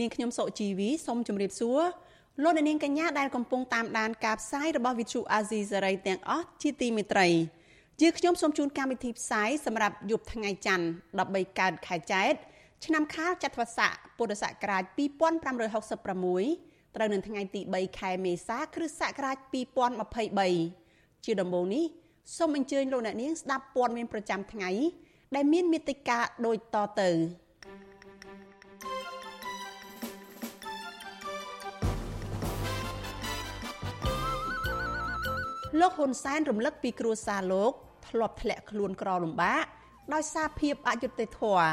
នាងខ្ញុំសុជីវីសូមជម្រាបសួរលោកអ្នកនាងកញ្ញាដែលកំពុងតាមដានការផ្សាយរបស់ Vuthu Azizi Serai ទាំងអស់ជាទីមេត្រីជាខ្ញុំសូមជូនកម្មវិធីផ្សាយសម្រាប់យប់ថ្ងៃច័ន្ទ13កើតខែចែកឆ្នាំខាលចត្វាស័កពុរសករាជ2566ត្រូវនៅថ្ងៃទី3ខែមេសា គ្រិស្តសករាជ2023ជាដំបូងនេះសូមអញ្ជើញលោកអ្នកនាងស្ដាប់ព័ត៌មានប្រចាំថ្ងៃដែលមានមេត្តាដូចតទៅ លោកហ៊ុនសែនរំលឹកពីគ្រួសារលោកធ្លាប់ធ្លាក់ខ្លួនក្រលំបាកដោយសារភាពអយុត្តិធម៌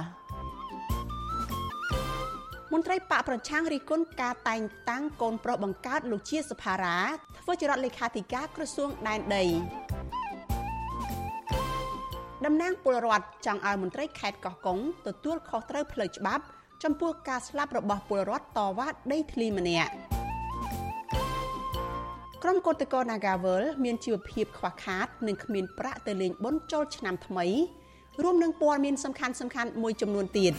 មន្ត្រីបកប្រឆាំងរិះគន់ការតែងតាំងកូនប្រុសបង្កើតលោកជាសភារាធ្វើជារដ្ឋលេខាធិការក្រសួងដែនដីតំណាងពលរដ្ឋចង់ឲ្យមន្ត្រីខេត្តកោះកុងទទួលខុសត្រូវផ្លូវច្បាប់ ចំពោះការស្លាប់របស់ពលរដ្ឋតវ៉ាដីធ្លីម្នាក់ ក្រុមកោតក្រ Nagawal មានជីវភាពខ្វះខាតនិងគ្មានប្រាក់ទៅលេងបុណ្យចូលឆ្នាំថ្មីរួមនឹងព័ត៌មានសំខាន់សំខាន់មួយចំនួនទៀត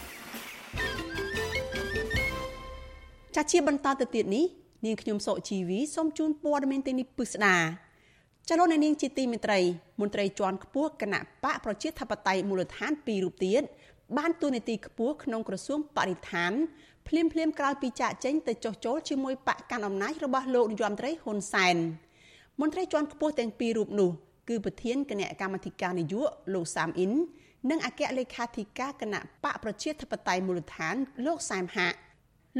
ចាជាបន្តទៅទៀតនេះនាងខ្ញុំសុជីវីសូមជូនព័ត៌មានទាំងនេះពិស្ដាចលនានាងជាទីមេត្រីមន្ត្រីជាន់ខ្ពស់គណៈបកប្រជាធិបតេយ្យមូលដ្ឋានពីររូបទៀតបានទូនាទីខ្ពស់ក្នុងក្រសួងបរិស្ថាន ភ្លាមភ្លាមក្រោយពីចាក់ចេញទៅចុះចូលជាមួយបកកាន់អំណាចរបស់លោកនាយរដ្ឋមន្ត្រីហ៊ុនសែនមន្ត្រីជាន់ខ្ពស់ទាំងពីររូបនោះគឺប្រធានគណៈកម្មាធិការនយោបាយលោកសាមអ៊ីននិងអគ្គលេខាធិការគណៈបកប្រជាធិបតេយ្យមូលដ្ឋាន លោកសែមហាក់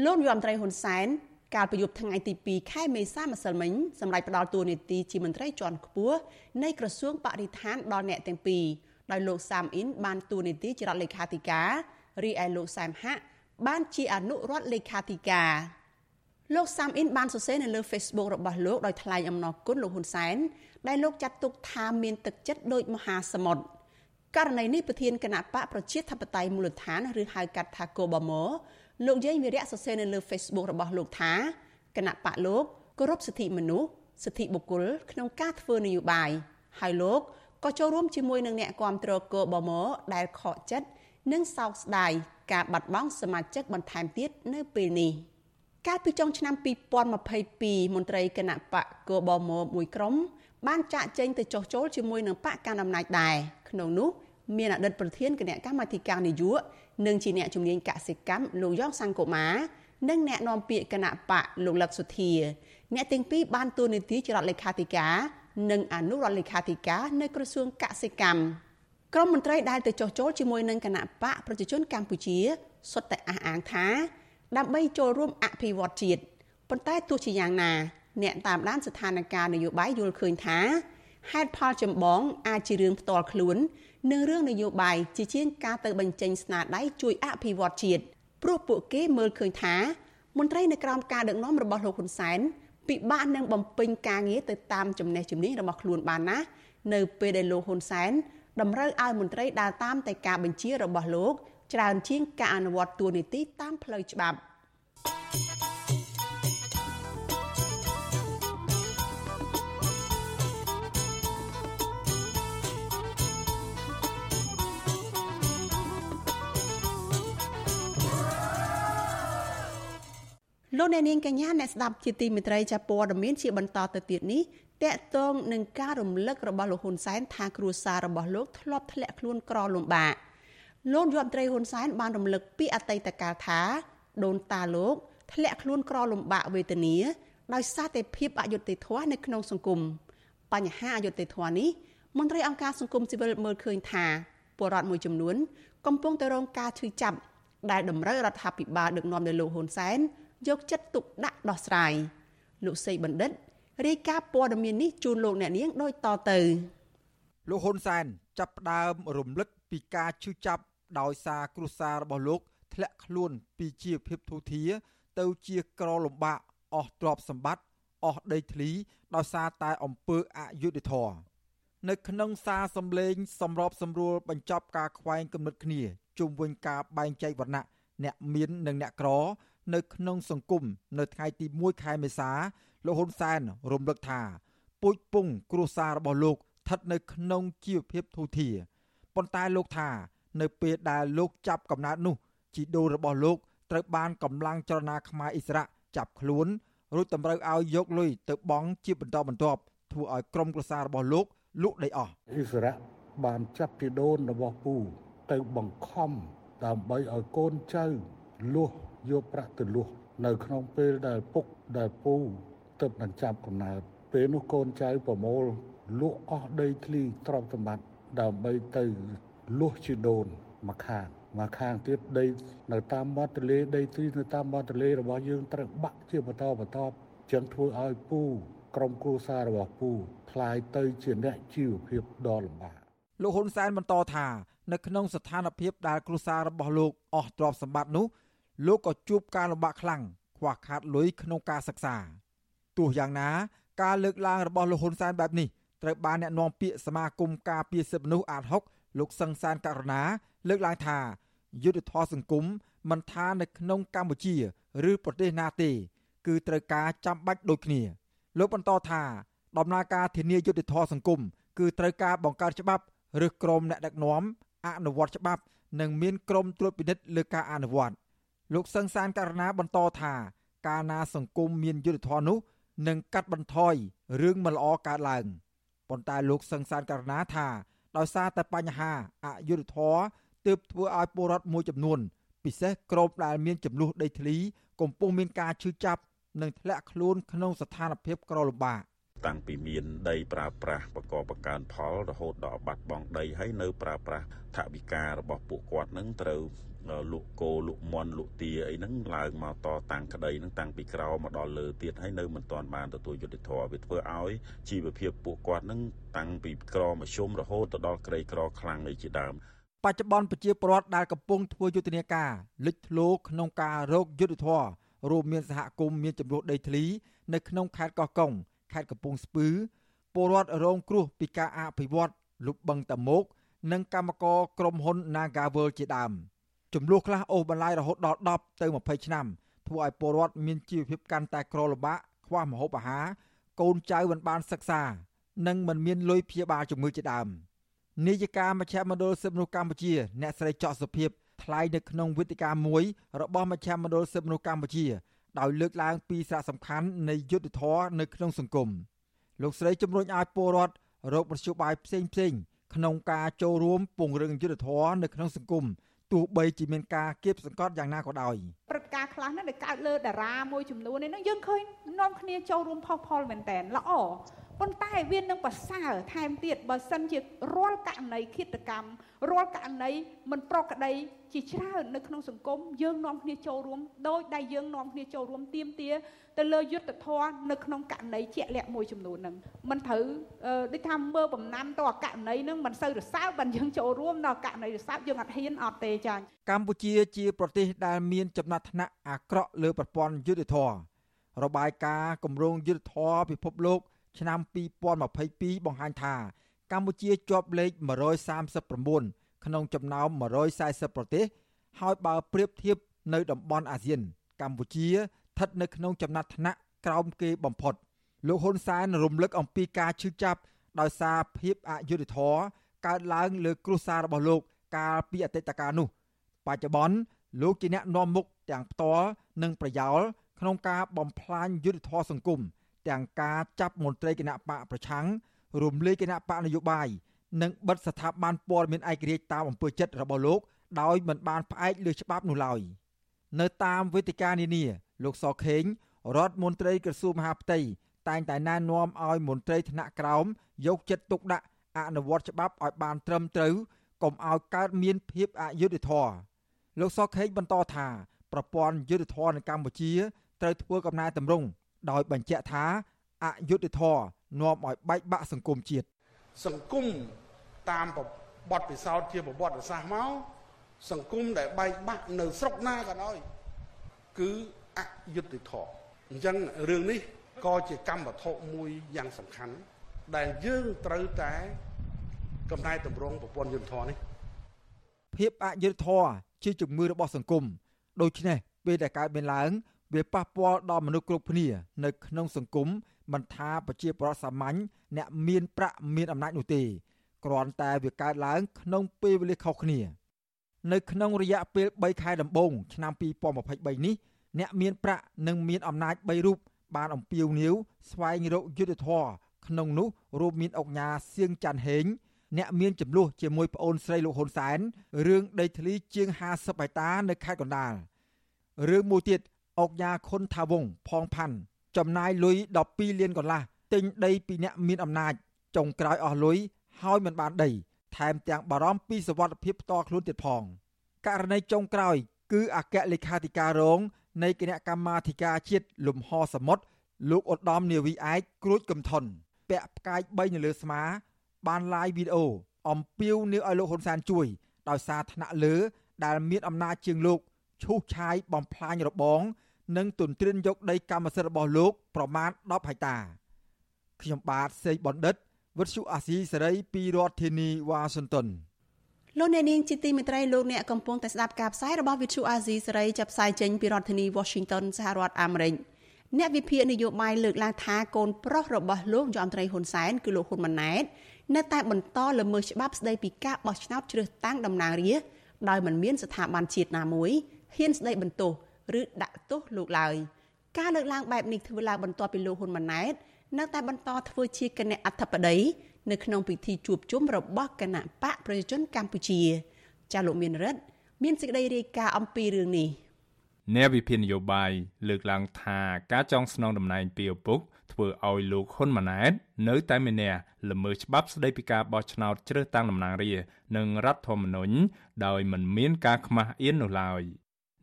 លោកនាយរដ្ឋមន្ត្រីហ៊ុនសែនកាលពីយប់ថ្ងៃទី2ខែមេសាម្សិលមិញសម្រាប់ផ្ដាល់តួនាទីជាមន្ត្រីជាន់ខ្ពស់នៃក្រសួងបរិស្ថានដល់អ្នកទាំងពីរដោយលោកសាមអ៊ីនបានតួនាទីជារដ្ឋលេខាធិការរីឯលោកសែមហាក់ បានជាអនុរដ្ឋលេខាធិការលោកសាមអ៊ីនបានសរសេរនៅលើ Facebook របស់លោកដោយថ្លែងអំណរគុណលោកហ៊ុនសែនដែលលោកចាត់ទុកថាមានទឹកចិត្តដូចមហាសមុទ្រករណីនេះប្រធានគណៈបកប្រជាធិបតេយ្យមូលដ្ឋានឬហៅកាត់ថាកូបាម៉ូលោកយាយវិរៈសរសេរនៅលើ Facebook របស់លោកថាគណៈបកលោកគោរពសិទ្ធិមនុស្សសិទ្ធិបុគ្គលក្នុងការធ្វើនយោបាយហើយលោកក៏ចូលរួមជាមួយនឹងអ្នកគាំទ្រកោបម៉ូដែលខកចិត្ត និងសោកស្ដាយការបាត់បង់សមាជិកបន្ថែមទៀតនៅពេលនេះកាលពីចុងឆ្នាំ2022មន្ត្រីគណៈបកកោបម៉ូមួយក្រុមបានចាក់ចេញទៅចុះចូលជាមួយនឹងបកកណ្ដាលអំណាចដែរក្នុងនោះមានអតីតប្រធានគណៈកម្មាធិការនយោបាយនិងជាអ្នកជំនាញកសិកម្មលោកយ៉ងសង្គមានិងអ្នកនាំពាក្យគណៈបកលោកលឹកសុធា អ្នកទាំងពីរបានតួនាទីជារដ្ឋលេខាធិការ និងអនុរដ្ឋលេខាធិការនៅក្រសួងកសិកម្ម ក្រមមន្ត្រីដែលទៅចុះចូលជាមួយនឹងគណៈបកប្រជាជនកម្ពុជាសុទ្ធតែអះអាងថា ដើម្បីចូលរួមអភិវឌ្ឍជាតិប៉ុន្តែទោះជាយ៉ាងណា អ្នកតាមដានស្ថានភាពនយោបាយយល់ឃើញថាហេតុផលចម្បងអាចជារឿងផ្ទាល់ខ្លួននិងរឿងនយោបាយជាជាងការទៅបញ្ចេញស្នាដៃជួយអភិវឌ្ឍជាតិព្រោះពួកគេមើលឃើញថា មន្ត្រីនៅក្រោមការដឹកនាំរបស់លោកហ៊ុនសែនពិបាកនឹងបំពេញការងារទៅតាមចំណេះជំនាញរបស់ខ្លួនបានណា នៅពេលដែលលោកហ៊ុនសែន តម្រូវឲ្យមន្ត្រីដើរតាមតែការបញ្ជារបស់លោក ច្រើនជាងការអនុវត្តតួនាទីតាមផ្លូវច្បាប់លោកអ្នកនាងកញ្ញាអ្នកស្ដាប់ជាទីមេត្រីចាព័ត៌មានជាបន្តទៅទៀតនេះ តកតងនឹងការរំលឹករបស់លោកហ៊ុនសែនថាគ្រួសាររបស់លោកធ្លាប់ធ្លាក់ខ្លួនក្រលំបាកលោកយមត្រីហ៊ុនសែនបានរំលឹកពីអតីតកាលថាដូនតាលោកធ្លាក់ខ្លួនក្រលំបាកវេទនាដោយសារតែភាពអយុត្តិធម៌នៅក្នុងសង្គមបញ្ហាអយុត្តិធម៌នេះមន្ត្រីអង្គការសង្គមស៊ីវិលមើលឃើញថាពលរដ្ឋមួយចំនួន កំពុងតែរងការឈឺចាប់ដែលតម្រូវរដ្ឋាភិបាលដឹកនាំដោយលោកហ៊ុនសែនយកចិត្តទុកដាក់ដោះស្រាយលោកសីបណ្ឌិត រាយការណ៍ព័ត៌មាននេះជូនលោកអ្នកនាងដូចតទៅលោកហ៊ុនសែនចាប់ផ្ដើមរំលឹកពីការឈឺចាប់ដោយសារគ្រួសាររបស់លោក ធ្លាក់ខ្លួនពីជីវភាពទូធាទៅជាក្រលំបាកអស់ទ្រព្យសម្បត្តិអស់ដីធ្លីដោយសារតែអំពើអយុត្តិធម៌នៅក្នុងសារសម្លេងសម្របសម្រួលបញ្ចប់ការខ្វែងគំនិតគ្នាជុំវិញការបែងចែកវណ្ណៈអ្នកមាននិងអ្នកក្រ នៅក្នុងសង្គមនៅថ្ងៃទី1ខែមេសា លោកហ៊ុនសែនរំលឹកថាពូជពងគ្រួសាររបស់លោកស្ថិតនៅក្នុងជីវភាពធូរធារប៉ុន្តែលោកថា នៅពេលដែលលោកចាប់កំណើតនោះជីដូនរបស់លោកត្រូវបានកម្លាំងចលនាខ្មែរអ៊ីស្រាចាប់ខ្លួនរួចតម្រូវឲ្យយកលុយទៅបង់ជាបន្តបន្ទាប់ធ្វើឲ្យក្រុមគ្រួសាររបស់លោកលក់ដីអស់អ៊ីស្រាបានចាប់ជីដូនរបស់ពូ ទៅបង្ខំដើម្បីឲ្យកូនចៅលួសយកប្រាក់ទៅលួសនៅក្នុងពេលដែលពុកដែលពូ ទៅនឹងចាប់កំណើតពេលនោះកូនចៅប្រមូលលក់អស់ដីធ្លីទ្រព្យសម្បត្តិដើម្បីទៅលក់ជាដូនមកខាងមកខាងទៀតដីនៅតាមមាត់ទន្លេដីទ្រីនៅតាមមាត់ទន្លេរបស់យើងត្រូវបាក់ជាបន្តបន្ទាប់ចឹងធ្វើឲ្យពូក្រុមគ្រួសាររបស់ពូខ្លាយទៅជាអ្នកជីវភាពដ៏លំបាកលោកហ៊ុនសែនបន្តថានៅក្នុងស្ថានភាពដែលគ្រួសាររបស់លោកអស់ទ្រព្យសម្បត្តិនោះលោកក៏ជួបការលំបាកខ្លាំងខ្វះខាតលុយក្នុងការសិក្សា ទោះយ៉ាងណាការលើកឡើងរបស់លោកហ៊ុនសែនបែបនេះត្រូវបានអ្នកនាំពាក្យសមាគមការពារសិទ្ធិមនុស្សអាត6លោកសឹងសានករណាលើកឡើងថាយុទ្ធធរសង្គមមិនថានៅក្នុងកម្ពុជា ឬប្រទេសណាទេ គឺត្រូវការចាំបាច់ដូចគ្នា លោកបន្តថាដំណើរការធានាយុទ្ធធរសង្គមគឺត្រូវការបង្កើតច្បាប់ឬក្រមអ្នកដឹកនាំអនុវត្តច្បាប់ និងមានក្រមត្រួតពិនិត្យលើការអនុវត្តលោកសង្សានករណាបន្តថា កាលណាសង្គមមានយុទ្ធធរនោះ នឹងកាត់បន្ថយរឿងមិនល្អកើតឡើងប៉ុន្តែលោកសង្សានករណាថាដោយសារតែបញ្ហាអយុត្តិធម៌ទើបធ្វើឲ្យពលរដ្ឋមួយចំនួន ពិសេសក្រុមដែលមានចំនួនដីធ្លី កំពុងមានការឈឺចាប់និងធ្លាក់ខ្លួនក្នុងស្ថានភាពក្រលំបាកតាំងពីមានដីប្រើប្រាស់បកបកើនផលរហូតដល់បាត់បង់ដីហើយនៅប្រើប្រាស់ថវិការបស់ពួកគាត់នឹងត្រូវ លក់គោលក់មន់លក់ទាអីហ្នឹងឡើងមកតតាំងក្តីហ្នឹងតាំងពីក្រោមមកដល់លើទៀតហើយនៅមិនទាន់បានទទួលយុត្តិធម៌វាធ្វើឲ្យជីវភាពពួកគាត់ហ្នឹងតាំងពីក្រមធ្យមរហូតទៅដល់ក្រីក្រខ្លាំងអីជាដើមបច្ចុប្បន្នប្រជាពលរដ្ឋដែលកំពុងធ្វើយុទ្ធនាការលេចធ្លោក្នុងការរកយុទ្ធធររួមមានសហគមន៍មានចំនួនដីធ្លី នៅក្នុងខេត្តកោះកុងខេត្តកំពង់ស្ពឺពលរដ្ឋរងគ្រោះពីការអភិវឌ្ឍលុបបឹងតាមុកនិងកម្មករក្រុមហ៊ុន Nagavel ជាដើម។ ចំនួនខ្លះអូសបន្លាយរហូតដល់10ទៅ20ឆ្នាំធ្វើឲ្យពលរដ្ឋមានជីវភាពកាន់តែក្រលំបាកខ្វះម្ហូបអាហារកូនចៅមិនបានសិក្សា និងមិនមានលុយព្យាបាលជំងឺជាដើមនាយិកាមជ្ឈមណ្ឌលសិទ្ធិមនុស្សកម្ពុជា អ្នកស្រីចော့សុភាពថ្លែងនៅក្នុងវេទិកាមួយរបស់មជ្ឈមណ្ឌលសិទ្ធិមនុស្សកម្ពុជាដោយលើកឡើងពីសារៈសំខាន់នៃយុទ្ធធរនៅក្នុងសង្គមលោកស្រីជំរុញឲ្យពលរដ្ឋរកមធ្យោបាយផ្សេងផ្សេងក្នុងការចូលរួមពង្រឹងយុទ្ធធរនៅក្នុងសង្គម ទោះបីជាមានការគៀបសង្កត់យ៉ាងណាក៏ដោយព្រឹត្តិការណ៍ខ្លះហ្នឹងដែលកើតលើតារាមួយចំនួននេះហ្នឹងយើងឃើញនាំគ្នាចូលរួមផុសផុលមែនតើល្អ ប៉ុន្តែវានឹងប្រសើរថែមទៀតបើសិនជារាល់ករណីឃាតកម្មរាល់ករណីមិនប្រក្រតីជាច្រើននៅក្នុងសង្គមយើងនាំគ្នាចូលរួមដោយដែលយើងនាំគ្នាចូលរួមទៀមទាទៅលើយុទ្ធធរនៅក្នុងករណីជាក់លាក់មួយចំនួនហ្នឹងមិនត្រូវដូចថាមើលបំណាំទៅអាករណីហ្នឹងមិនសូវរសើបបានយើងចូលរួមដល់ករណីរសើបយើងអត់ហ៊ានអត់ទេចា៎កម្ពុជាជាប្រទេសដែលមានចំណាត់ថ្នាក់អាក្រក់លើប្រព័ន្ធយុទ្ធធររបាយការណ៍គម្រោងយុទ្ធធរពិភពលោក ឆ្នាំ2022បង្ហាញថាកម្ពុជាជាប់លេខ139ក្នុងចំណោម140ប្រទេស ហើយបើប្រៀបធៀបនៅតំបន់អាស៊ាន កម្ពុជាស្ថិតនៅក្នុងចំណាត់ថ្នាក់ក្រោមគេបំផុតលោកហ៊ុនសែនរំលឹកអំពីការឈឺចាប់ដោយសារភាពអយុត្តិធម៌កើតឡើងលើគ្រួសាររបស់លោកកាលពីអតីតកាលនោះ បច្ចុប្បន្នលោកជាអ្នកនាំមុខទាំងផ្ទាល់និងប្រយោលក្នុងការបំផ្លាញយុត្តិធម៌សង្គម ទាំងការចាប់មន្ត្រីគណៈបកប្រឆាំងរំលាយគណៈបកនយោបាយនិងបិទស្ថាប័នព័ត៌មានឯករាជ្យតាមអំពើចិត្តរបស់លោកដោយមិនបានផ្អែកលើច្បាប់នោះឡើយនៅតាមវេទិកានានា លោកសខេងរដ្ឋមន្ត្រីក្រសួងមហាផ្ទៃតែងតែណែនាំឲ្យមន្ត្រីថ្នាក់ក្រោមយកចិត្តទុកដាក់អនុវត្តច្បាប់ឲ្យបានត្រឹមត្រូវកុំឲ្យកើតមានភាពអយុត្តិធម៌លោកសខេងបន្តថាប្រព័ន្ធយុត្តិធម៌នៅកម្ពុជាត្រូវធ្វើកំណែតម្រង់ ដោយបញ្ជាក់ថាអយុត្តិធម៌នាំឲ្យបែកបាក់សង្គមជាតិសង្គមតាមបទពិសោធន៍ជាប្រវត្តិសាស្ត្រមកសង្គមដែលបែកបាក់នៅស្រុកណាក៏ដោយគឺអយុត្តិធម៌អញ្ចឹងរឿងនេះក៏ជាកម្មវត្ថុមួយយ៉ាងសំខាន់ ដែលយើងត្រូវតែកំណែតម្រង់ប្រព័ន្ធយុត្តិធម៌នេះភាពអយុត្តិធម៌ជាជំងឺរបស់សង្គមដូច្នេះពេលដែលកើតមានឡើង វាប៉ះពាល់ដល់មនុស្សគ្រប់គ្នា នៅក្នុងសង្គមមិនថាប្រជាពលរដ្ឋសាមញ្ញអ្នកមានប្រាក់មានអំណាចនោះទេគ្រាន់តែវាកើតឡើងក្នុងពេលវេលាខុសគ្នា នៅក្នុងរយៈពេល3ខែដំបូងឆ្នាំ2023នេះអ្នកមានប្រាក់និងមានអំណាច3រូបបានអំពាវនាវស្វែងរកយុទ្ធធរក្នុងនោះរួមមានអុកញ៉ាសៀងច័ន្ទហេងអ្នកមានចំនួនជាមួយប្អូនស្រីលោកហ៊ុនសែនរឿងដីធ្លីជាង50ហិកតានៅខេត្តកណ្ដាលរឿងមួយទៀត អុកញ៉ាខុនថាវង ផងផាន់ចំណាយលុយ12លានកន្លះទិញដីពីអ្នកមានអំណាចចុងក្រោយអស់លុយហើយមិនបានដី ថែមទាំងបារម្ភពីសវត្ថិភាពផ្ទាល់ខ្លួនទៀតផងករណីចុងក្រោយ គឺអគ្គលេខាធិការរង នៃគណៈកម្មាធិការជាតិលំហសមុទ្រលោកឧត្តមនាវីឯកគ្រួចកំថុនពាក់ផ្កាយ3នៅលើស្មា បានឡាយវីដេអូអំពាវនាវឲ្យលោកហ៊ុនសែនជួយ ដោយសារថ្នាក់លើ ដែលមានអំណាចជាងលោកឈូសឆាយបំផ្លាញរបង និងទន្ទ្រានយកដីកម្មសិទ្ធិរបស់លោក ប្រមាណ10ហិកតា ខ្ញុំបាទសេកបណ្ឌិតវិទ្យុអាស៊ីសេរីពីរដ្ឋធានីវ៉ាស៊ីនតោនលោកអ្នកនាងជាទីមេត្រីលោកអ្នកកំពុងតែស្ដាប់ការផ្សាយរបស់វិទ្យុអាស៊ីសេរីចាប់ផ្សាយចេញពីរដ្ឋធានី Washington សហរដ្ឋអាមេរិកអ្នកវិភាគនយោបាយលើកឡើងថាកូនប្រុសរបស់លោកយមត្រីហ៊ុនសែនគឺលោកហ៊ុនម៉ាណែតនៅតែបន្តល្មើសច្បាប់ស្ដីពីការបោះឆ្នោតជ្រើសតាំងតំណាងរាស្ត្រដោយមិនមានស្ថាប័នជាតិណាមួយហ៊ានស្ដីបន្ទោស ឬដាក់ទោសលោកឡើយការលើកឡើងបែបនេះធ្វើឡើងបន្ទាប់ពីលោកហ៊ុនម៉ាណែតនៅតែបន្តធ្វើជាគណៈអធិបតីនៅក្នុងពិធីជួបជុំរបស់គណៈបកប្រជាជនកម្ពុជាចាលោកមានរិទ្ធមានសេចក្តីរាយការណ៍អំពីរឿងនេះអ្នកវិភាគនយោបាយលើកឡើងថាការចងស្នងតំណែងពីឪពុកធ្វើឲ្យលោកហ៊ុនម៉ាណែតនៅតែមានអ្នកល្មើសច្បាប់ស្តីពីការបោះឆ្នោតជ្រើសតាំងតំណាងរាស្ត្រនិងរដ្ឋធម្មនុញ្ញដោយមិនមានការខ្មាស់អៀននោះឡើយ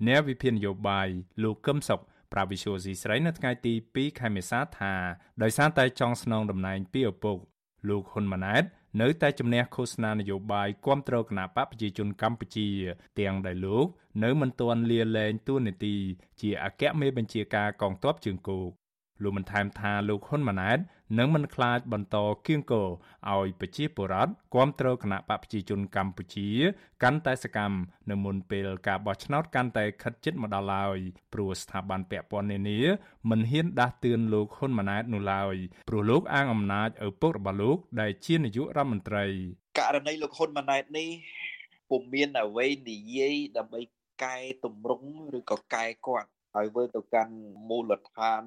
អ្នកវិភាគនយោបាយលោកកឹមសុខប្រាវិសុយស៊ីស្រីនៅថ្ងៃទី2ខែមេសាថាដោយសារតែចង់ស្នងតំណែងពីឪពុកលោកហ៊ុនម៉ាណែតនៅតែជំនះឃោសនានយោបាយគាំទ្រគណបកប្រជាជនកម្ពុជា ទាំងដែលលោកនៅមិនទាន់លាលែងតួនាទី ជាអគ្គមេបញ្ជាការកងទ័ពជើងគោកលោកបានថែមថាលោកហ៊ុនម៉ាណែត នឹងមិនខ្លាចបន្តគៀងគរឲ្យប្រជាពលរដ្ឋគាំទ្រគណៈបកប្រជាជនកម្ពុជា កាន់តែសកម្មនៅមុនពេលការបោះឆ្នោតកាន់តែខិតជិតមកដល់ឡើយព្រោះស្ថាប័នពាក់ព័ន្ធនានាមិនហ៊ានដាស់តឿនលោកហ៊ុនម៉ាណែតនោះឡើយព្រោះលោកអាងអំណាចឪពុករបស់លោក ដែលជានាយករដ្ឋមន្ត្រីករណីលោកហ៊ុនម៉ាណែតនេះពុំមានអ្វីនិយាយដើម្បីកែតម្រង់ឬក៏កែគាត់ ឲ្យធ្វើទៅកាន់មូលដ្ឋាន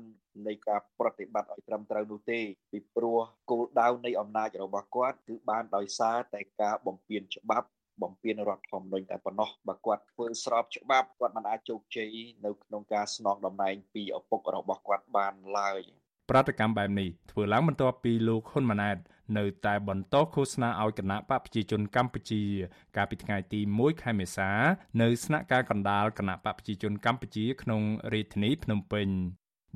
នៃការប្រតិបត្តិឲ្យត្រឹមត្រូវនោះទេពីព្រោះគោលដៅនៃអំណាចរបស់គាត់គឺបានដោយសារតែការបំពានច្បាប់បំពេញរដ្ឋធម្មនុញ្ញតែប៉ុណ្ណោះបើគាត់ធ្វើស្របច្បាប់គាត់មិនអាចជោគជ័យនៅក្នុងការស្នងតំណែងពីឪពុករបស់គាត់បានឡើយប្រតិកម្មបែបនេះធ្វើឡើងបន្ទាប់ពីលោកហ៊ុនម៉ាណែត នៅតែបន្តឃោសនាឲ្យគណៈបកប្រជាជនកម្ពុជា កាលពីថ្ងៃទី1ខែមេសា នៅស្នាក់ការកណ្ដាលគណៈបកប្រជាជនកម្ពុជាក្នុងរាជធានីភ្នំពេញ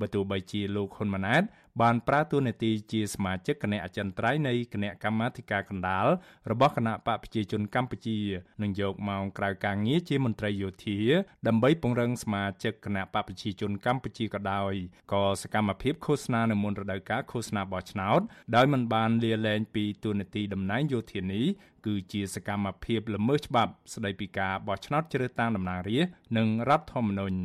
បើទោះបីជាលោកហ៊ុនម៉ាណែត បានប្រើតួនាទីជាសមាជិកគណៈអចិន្ត្រៃយ៍នៃគណៈកម្មាធិការកណ្ដាលរបស់គណៈបកប្រជាជនកម្ពុជានឹងយកម៉ោងក្រៅការងារជាមន្ត្រីយោធា ដើម្បីពង្រឹងសមាជិកគណៈបកប្រជាជនកម្ពុជាក៏ដោយក៏សកម្មភាពឃោសនានៅមុនរដូវកាលឃោសនាបោះឆ្នោតដោយមិនបានលាលែងពីតួនាទីតំណែងយោធានេះគឺជាសកម្មភាពល្មើសច្បាប់ស្តីពីការបោះឆ្នោតជ្រើសតាំងតំណាងរាស្ត្រនិងរដ្ឋធម្មនុញ្ញ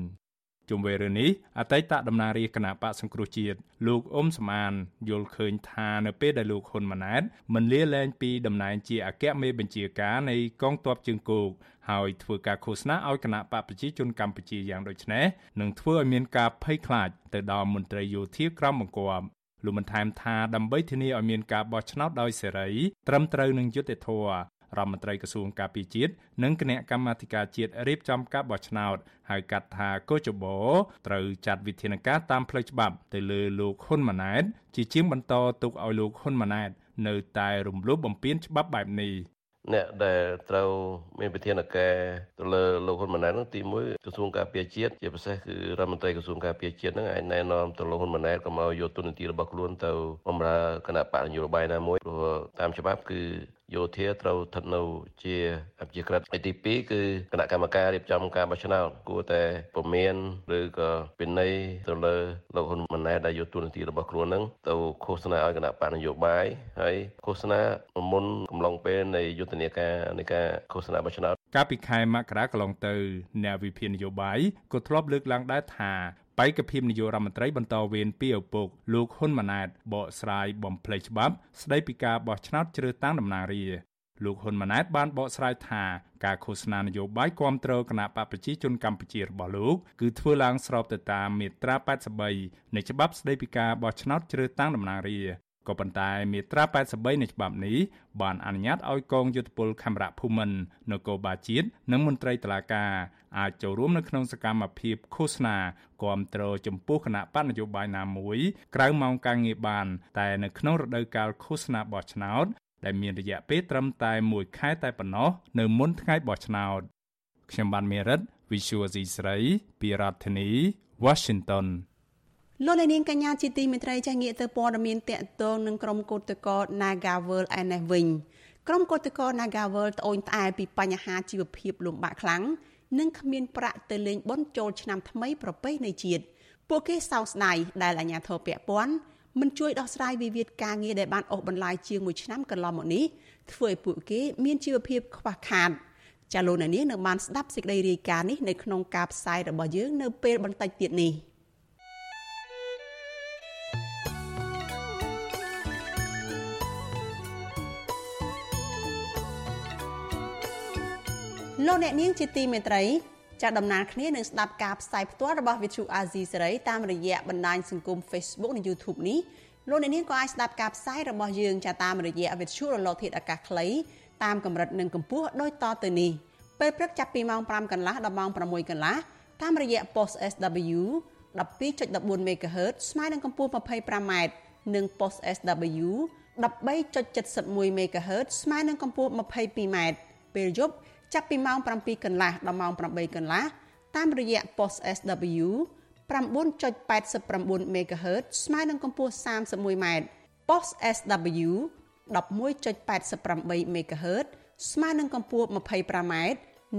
ជុំវិញរឿងនេះអតីតតំណាងរាជគណៈបកសង្គ្រោះជាតិលោកអ៊ុំសមានយល់ឃើញថានៅពេលដែលលោកហ៊ុនម៉ាណែតមិនលាលែងពីតំណែងជាអគ្គមេបញ្ជាការនៃកងទ័ពជើងគោកហើយធ្វើការឃោសនាឲ្យគណៈបកប្រជាជនកម្ពុជាយ៉ាងដូចនេះនឹងធ្វើឲ្យមានការភ័យខ្លាចទៅដល់មន្ត្រីយោធាក្រមបង្គាប់លោកបានថែមថាដើម្បីធានាឲ្យមានការបោះឆ្នោតដោយសេរីត្រឹមត្រូវនឹងយុត្តិធម៌ រដ្ឋមន្ត្រីក្រសួងការពារជាតិនិងគណៈកម្មាធិការជាតិរៀបចំការបោះឆ្នោតហៅកាត់ថាកោចបោត្រូវចាត់វិធានការតាមផ្លូវច្បាប់ទៅលើលោកហ៊ុនម៉ាណែតជាជាងបន្តទុកឲ្យលោកហ៊ុនម៉ាណែតនៅតែរំលោភបំពានច្បាប់បែបនេះអ្នកដែលត្រូវមានវិធានការទៅលើលោកហ៊ុនម៉ាណែតនោះទី1ក្រសួងការពារជាតិជាពិសេសគឺរដ្ឋមន្ត្រីក្រសួងការពារជាតិហ្នឹងអាចណែនាំទៅលោកហ៊ុនម៉ាណែតកុំឲ្យយកទូនាទីរបស់ខ្លួនទៅបម្រើគណៈបកនយោបាយណាមួយព្រោះតាមច្បាប់គឺ យោធាត្រូវស្ថិតនៅជាអភិជាក្រិតឯទី2គឺគណៈកម្មការរៀបចំការបោះឆ្នោតគួរតែពមៀនឬក៏ពិន័យទៅលើលោកហ៊ុនម៉ាណែតដែលយកទូនាទីរបស់ខ្លួននឹងទៅឃោសនាឲ្យគណៈបកនយោបាយហើយឃោសនាមុនកំឡុងពេលនៃយុទ្ធនាការនៃការឃោសនាបោះឆ្នោតកាលពីខែមករាកន្លងទៅអ្នកវិភាគនយោបាយក៏ធ្លាប់លើកឡើងដែរថា បេក្ខភាពនាយករដ្ឋមន្ត្រីបន្តវេនពីឪពុកលោកហ៊ុនម៉ាណែតបកស្រាយបំភ្លេចច្បាប់ ស្ដីពីការបោះឆ្នោតជ្រើសតាំងតំណាងរាលោកហ៊ុនម៉ាណែតបានបកស្រាយថាការឃោសនានយោបាយគាំទ្រគណៈបកប្រជាជនកម្ពុជារបស់លោកគឺធ្វើឡើងស្របទៅតាមមាត្រា83នៃច្បាប់ស្ដីពីការបោះឆ្នោតជ្រើសតាំងតំណាងរាក៏ប៉ុន្តែមាត្រា83នៃច្បាប់នេះបានអនុញ្ញាតឲ្យកងយុទ្ធពលខេមរៈភូមិន្ទនគរបាលជាតិនិងមន្ត្រីតុលាការ អាចចូលរួមនៅក្នុងសកម្មភាពឃោសនាគាំទ្រចំពោះគណៈបកនយោបាយណាមួយក្រៅម៉ោងការងារបាន តែនៅក្នុងរដូវកាលឃោសនាបោះឆ្នោតដែលមានរយៈពេលត្រឹមតែ1ខែតែប៉ុណ្ណោះនៅមុនថ្ងៃបោះឆ្នោតខ្ញុំបានមេរិត Visual C ស្រីពីរដ្ឋធានី Washington លោកនាងកញ្ញាជាទីមេត្រីចាស់ងាកទៅព័ត៌មានតកតងនឹងក្រុមកោតក្រ Nagavel ឯនេះវិញក្រុមកោតក្រ Nagavel ត្អូញត្អែពីបញ្ហាជីវភាពលំបាកខ្លាំង និងគ្មានប្រាក់ទៅលេងបុណ្យចូលឆ្នាំថ្មីប្រពៃណីជាតិពួកគេសោកស្ដាយដែលអាជ្ញាធរពាក់ព័ន្ធមិនជួយដោះស្រាយវិវាទការងារដែលបានអូសបន្លាយជាង1ឆ្នាំកន្លងមកនេះធ្វើឲ្យពួកគេមានជីវភាពខ្វះខាតចាលោកនាងនៅបានស្ដាប់សេចក្តីរាយការណ៍នេះនៅក្នុងការផ្សាយរបស់យើងនៅពេលបន្តិចទៀតនេះ។ លោកអ្នកនាងជាទីមេត្រីចាត់ដំណើរគ្នានឹងស្ដាប់ការផ្សាយផ្ទាល់របស់ Vithu Azizi សេរីតាមរយៈបណ្ដាញសង្គម Facebook និង YouTube នេះលោកអ្នកនាងក៏អាចស្ដាប់ការផ្សាយរបស់យើងចាតាមរយៈ Vithu រលកធាតុអាកាសខ្លីតាមកម្រិតនិងកម្ពស់ដូចតទៅនេះពេលព្រឹកចាប់ពីម៉ោង5កន្លះដល់ម៉ោង6កន្លះតាមរយៈ post SW 12.14 MHz ស្មើនឹងកម្ពស់ 25m និង post SW 13.71 MHz ស្មើនឹងកម្ពស់ 22m ពេលយប់ ចាប់ពីម៉ោង7កន្លះដល់ម៉ោង8កន្លះតាមរយៈ post SW 9.89 MHz ស្មើនឹងកម្ពស់ 31m post SW 11.88 MHz ស្មើនឹងកម្ពស់ 25m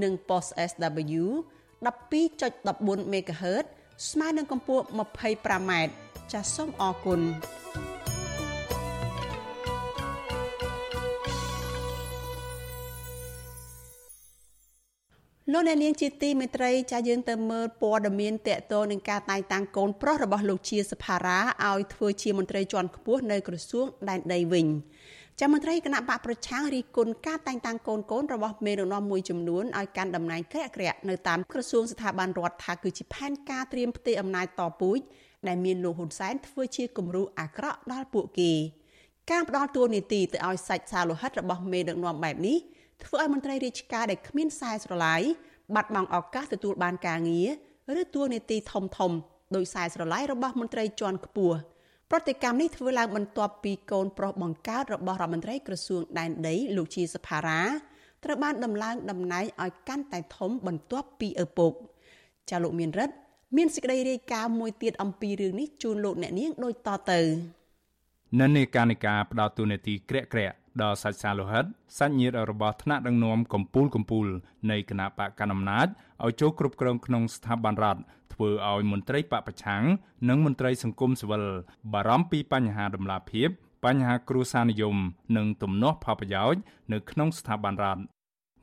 និង post SW 12.14 MHz ស្មើនឹងកម្ពស់ 25m ចាសសូមអរគុណ លោកអ្នកនាងជាទីមេត្រីចាយើងទៅមើលព័ត៌មានតកតងនឹងការតែងតាំងកូនប្រុសរបស់លោកជាសភារាឲ្យធ្វើជាមន្ត្រីជាន់ខ្ពស់នៅក្រសួងដែនដីវិញចាមន្ត្រីគណៈបកប្រឆាំងរីគុណការតែងតាំងកូនកូនរបស់មេដឹកនាំមួយចំនួនឲ្យកាន់តំណែងក្រាក់ក្រាក់នៅតាមក្រសួងស្ថាប័នរដ្ឋថាគឺជាផែនការត្រៀមផ្ទេរអំណាចតពូជដែលមានលោកហ៊ុនសែនធ្វើជាគំរូអាក្រក់ដល់ពួកគេការផ្ដាល់តួនាទីទៅឲ្យសាច់សាលោហិតរបស់មេដឹកនាំបែបនេះ ធ្វើឲ្យមន្ត្រីរាជការដែលគ្មានខ្សែស្រឡាយបាត់បង់ឱកាសទទួលបានការងារឬទួលនីតិធំធំដោយខ្សែស្រឡាយរបស់មន្ត្រីជាន់ខ្ពស់ប្រតិកម្មនេះធ្វើឡើងបន្ទាប់ពីកូនប្រុសបង្កើតរបស់រដ្ឋមន្ត្រីក្រសួងដែនដីលោកជាសភារាត្រូវបានដំឡើងតំណែងឲ្យកាន់តែធំបន្ទាប់ពីឪពុកចាលោកមានរិទ្ធមានសេចក្តីរាយការណ៍មួយទៀតអំពីរឿងនេះជូនលោកអ្នកនាងដូចតទៅនិន្នាការនៃការផ្ដោតទូនាទីក្រាក់ក្រាក់ ដល់សាច់សាលោហិតសាច់ញាតិរបស់ថ្នាក់ដឹកនាំកម្ពុជាកម្ពុជានៃគណៈបកកណ្ដាលអំណាចឲ្យចូលគ្រប់គ្រងក្នុងស្ថាប័នរដ្ឋធ្វើឲ្យមន្ត្រីបពប្រឆាំងនិងមន្ត្រីសង្គមស៊ីវិលបារម្ភពីបញ្ហាដំណាភិបបញ្ហាគ្រួសារនិយម និងទំនាស់ផលប្រយោជន៍នៅក្នុងស្ថាប័នរដ្ឋ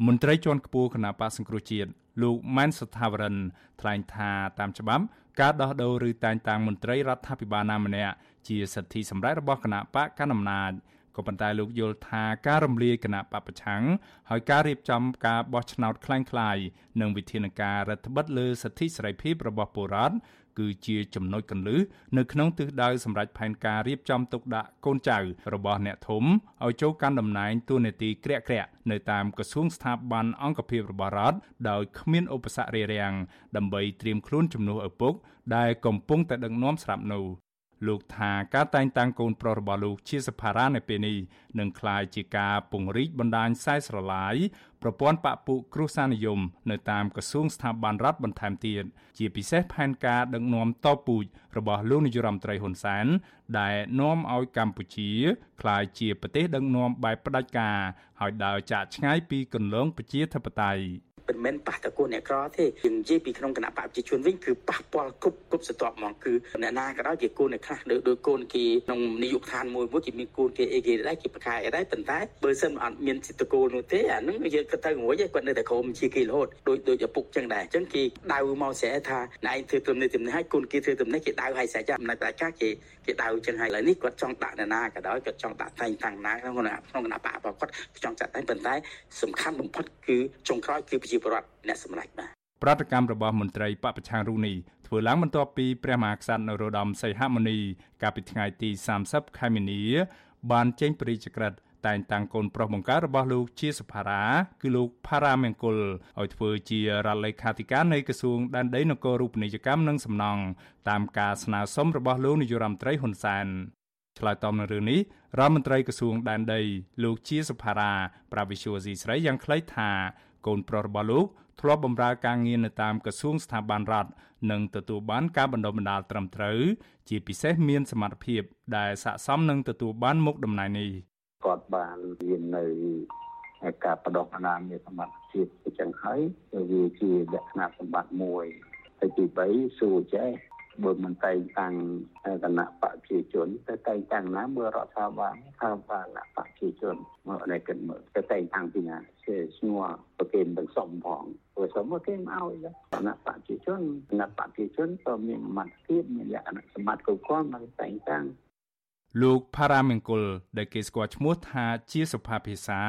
មន្ត្រីជាន់ខ្ពស់គណៈបកសង្គ្រោះជាតិលោកម៉ែនសថាវរិនថ្លែងថាតាមច្បាប់ការដោះដូរឬតែងតាំងមន្ត្រីរដ្ឋាភិបាលណាម្នាក់ជាសិទ្ធិសម្រេចរបស់គណៈបកកណ្ដាលអំណាច ក៏ប៉ុន្តែលោកយល់ថាការរំលាយគណៈបពប្រឆាំងហើយការរៀបចំការបោះឆ្នោតคล้ายៗនិងវិធានការរដ្ឋបិទលើសិទ្ធិសេរីភាពរបស់ពលរដ្ឋគឺជាចំណុចកន្លឹះនៅក្នុងទិសដៅសម្រាប់ផែនការរៀបចំទុកដាក់កូនចៅរបស់អ្នកធំឲ្យចូលកាន់តំណែងតួនាទីក្រាក់ក្រាក់នៅតាមក្រសួងស្ថាប័នអង្គភាពរបស់រដ្ឋដោយគ្មានឧបសគ្គរារាំងដើម្បីត្រៀមខ្លួនជំនួសឪពុកដែលកំពុងតែដឹកនាំស្រាប់នោះ លោកថាការតែងតាំងកូនប្រុសរបស់លោកជាសភារានៅពេលនេះនឹងក្លាយជាការពង្រីកបណ្ដាញខ្សែស្រឡាយប្រព័ន្ធបពុគ្រួសារនិយម នៅតាមក្រសួងស្ថាប័នរដ្ឋបន្ថែមទៀតជាពិសេសផែនការដឹកនាំតពូជរបស់លោកនាយរដ្ឋមន្ត្រីហ៊ុនសែនដែលនាំឲ្យកម្ពុជាក្លាយជាប្រទេសដឹកនាំបែបផ្ដាច់ការហើយដើរចាកឆ្ងាយពីគន្លងប្រជាធិបតេយ្យ មិនមែនប៉ះតែគូអ្នកក្រទេយើងនិយាយពីក្នុងគណៈបព្វជិជនវិញគឺប៉ះពាល់គ្រប់គ្រប់ស្ទាប់ហ្មងគឺអ្នកណាក៏ដោយជាគូអ្នកខ្លះដូចដូចគូនគេក្នុងនាយកដ្ឋានមួយមួយគេមានគូនគេអីគេដែរគេប្រកាយអីដែរប៉ុន្តែបើសិនអត់មានសិទ្ធិគោលនោះទេអានឹងយើងក៏ទៅរួចគាត់នៅតែក្រុមជាគេរហូតដូចដូចឪពុកចឹងដែរអញ្ចឹងគេដៅមកស្រែថាណែឯងធ្វើទំនេរទំនេរឲ្យគូនគេធ្វើទំនេរគេដៅឲ្យស្រែចាំនៅតែការគេគេដៅចឹងហើយឥឡូវនេះគាត់ចង់ដាក់អ្នកណាក៏ដោយគាត់ចង់ដាក់តែងតាំងណាក្នុងក្នុងគណៈបព្វគាត់ចង់ចាត់តែប៉ុន្តែសំខាន់បំផុតគឺចុងក្រោយគឺប្រជាពលរដ្ឋអ្នកសម្រេចបាទប្រតិកម្មរបស់មន្ត្រីបពប្រឆាំងរូនីធ្វើឡើងបន្ទាប់ពីព្រះមហាក្សត្រនរោត្តមសីហមុនី កាលពីថ្ងៃទី30ខែមីនា បានចេញព្រះរាជក្រឹត្យតែងតាំងកូនប្រុសបង្កើតរបស់លោកជាសភារា គឺលោកផារ៉ាមង្គលឲ្យធ្វើជារដ្ឋលេខាធិការនៃក្រសួងដែនដីនគររូបនីយកម្មនិងសំណង់តាមការស្នើសុំរបស់លោកនាយរដ្ឋមន្ត្រីហ៊ុនសែនឆ្លើយតបនឹងរឿងនេះរដ្ឋមន្ត្រីក្រសួងដែនដីលោកជាសភារា ប្រាវិសុវស៊ីស្រីយ៉ាងខ្លីថា កូនប្រុសរបស់លោកធ្លាប់បម្រើការងារនៅតាមក្រសួងស្ថាប័នរដ្ឋនិងទទួលបានការបណ្ដុះបណ្ដាលត្រឹមត្រូវជាពិសេសមានសមត្ថភាព ដែលស័ក្តិសមនឹងទទួលបានមុខតំណែងនេះគាត់បានរៀននៅការបដិបណ្ដាមានសមត្ថភាពអញ្ចឹងហើយវាជាលក្ខណៈសម្បត្តិមួយហើយទី3សួរចេះ បើមិនតែងតាំងគណៈបព្វជិជនតែតែងតាំងណាមើលរដ្ឋាភិបាលថាបានគណៈបព្វជិជនមកនេះគិតមើលតែតែងតាំងពីណាជាឈ្មោះប្រគេនទាំងសុំផងព្រោះសុំមកគេមកឲ្យគណៈបព្វជិជនគណៈបព្វជិជនក៏មានសមត្ថភាពមានលក្ខណៈសម្បត្តិគ្រប់គ្រាន់មកតែងតាំងលោកផារ៉ាមង្គលដែលគេស្គាល់ឈ្មោះថាជាសុផាភិសា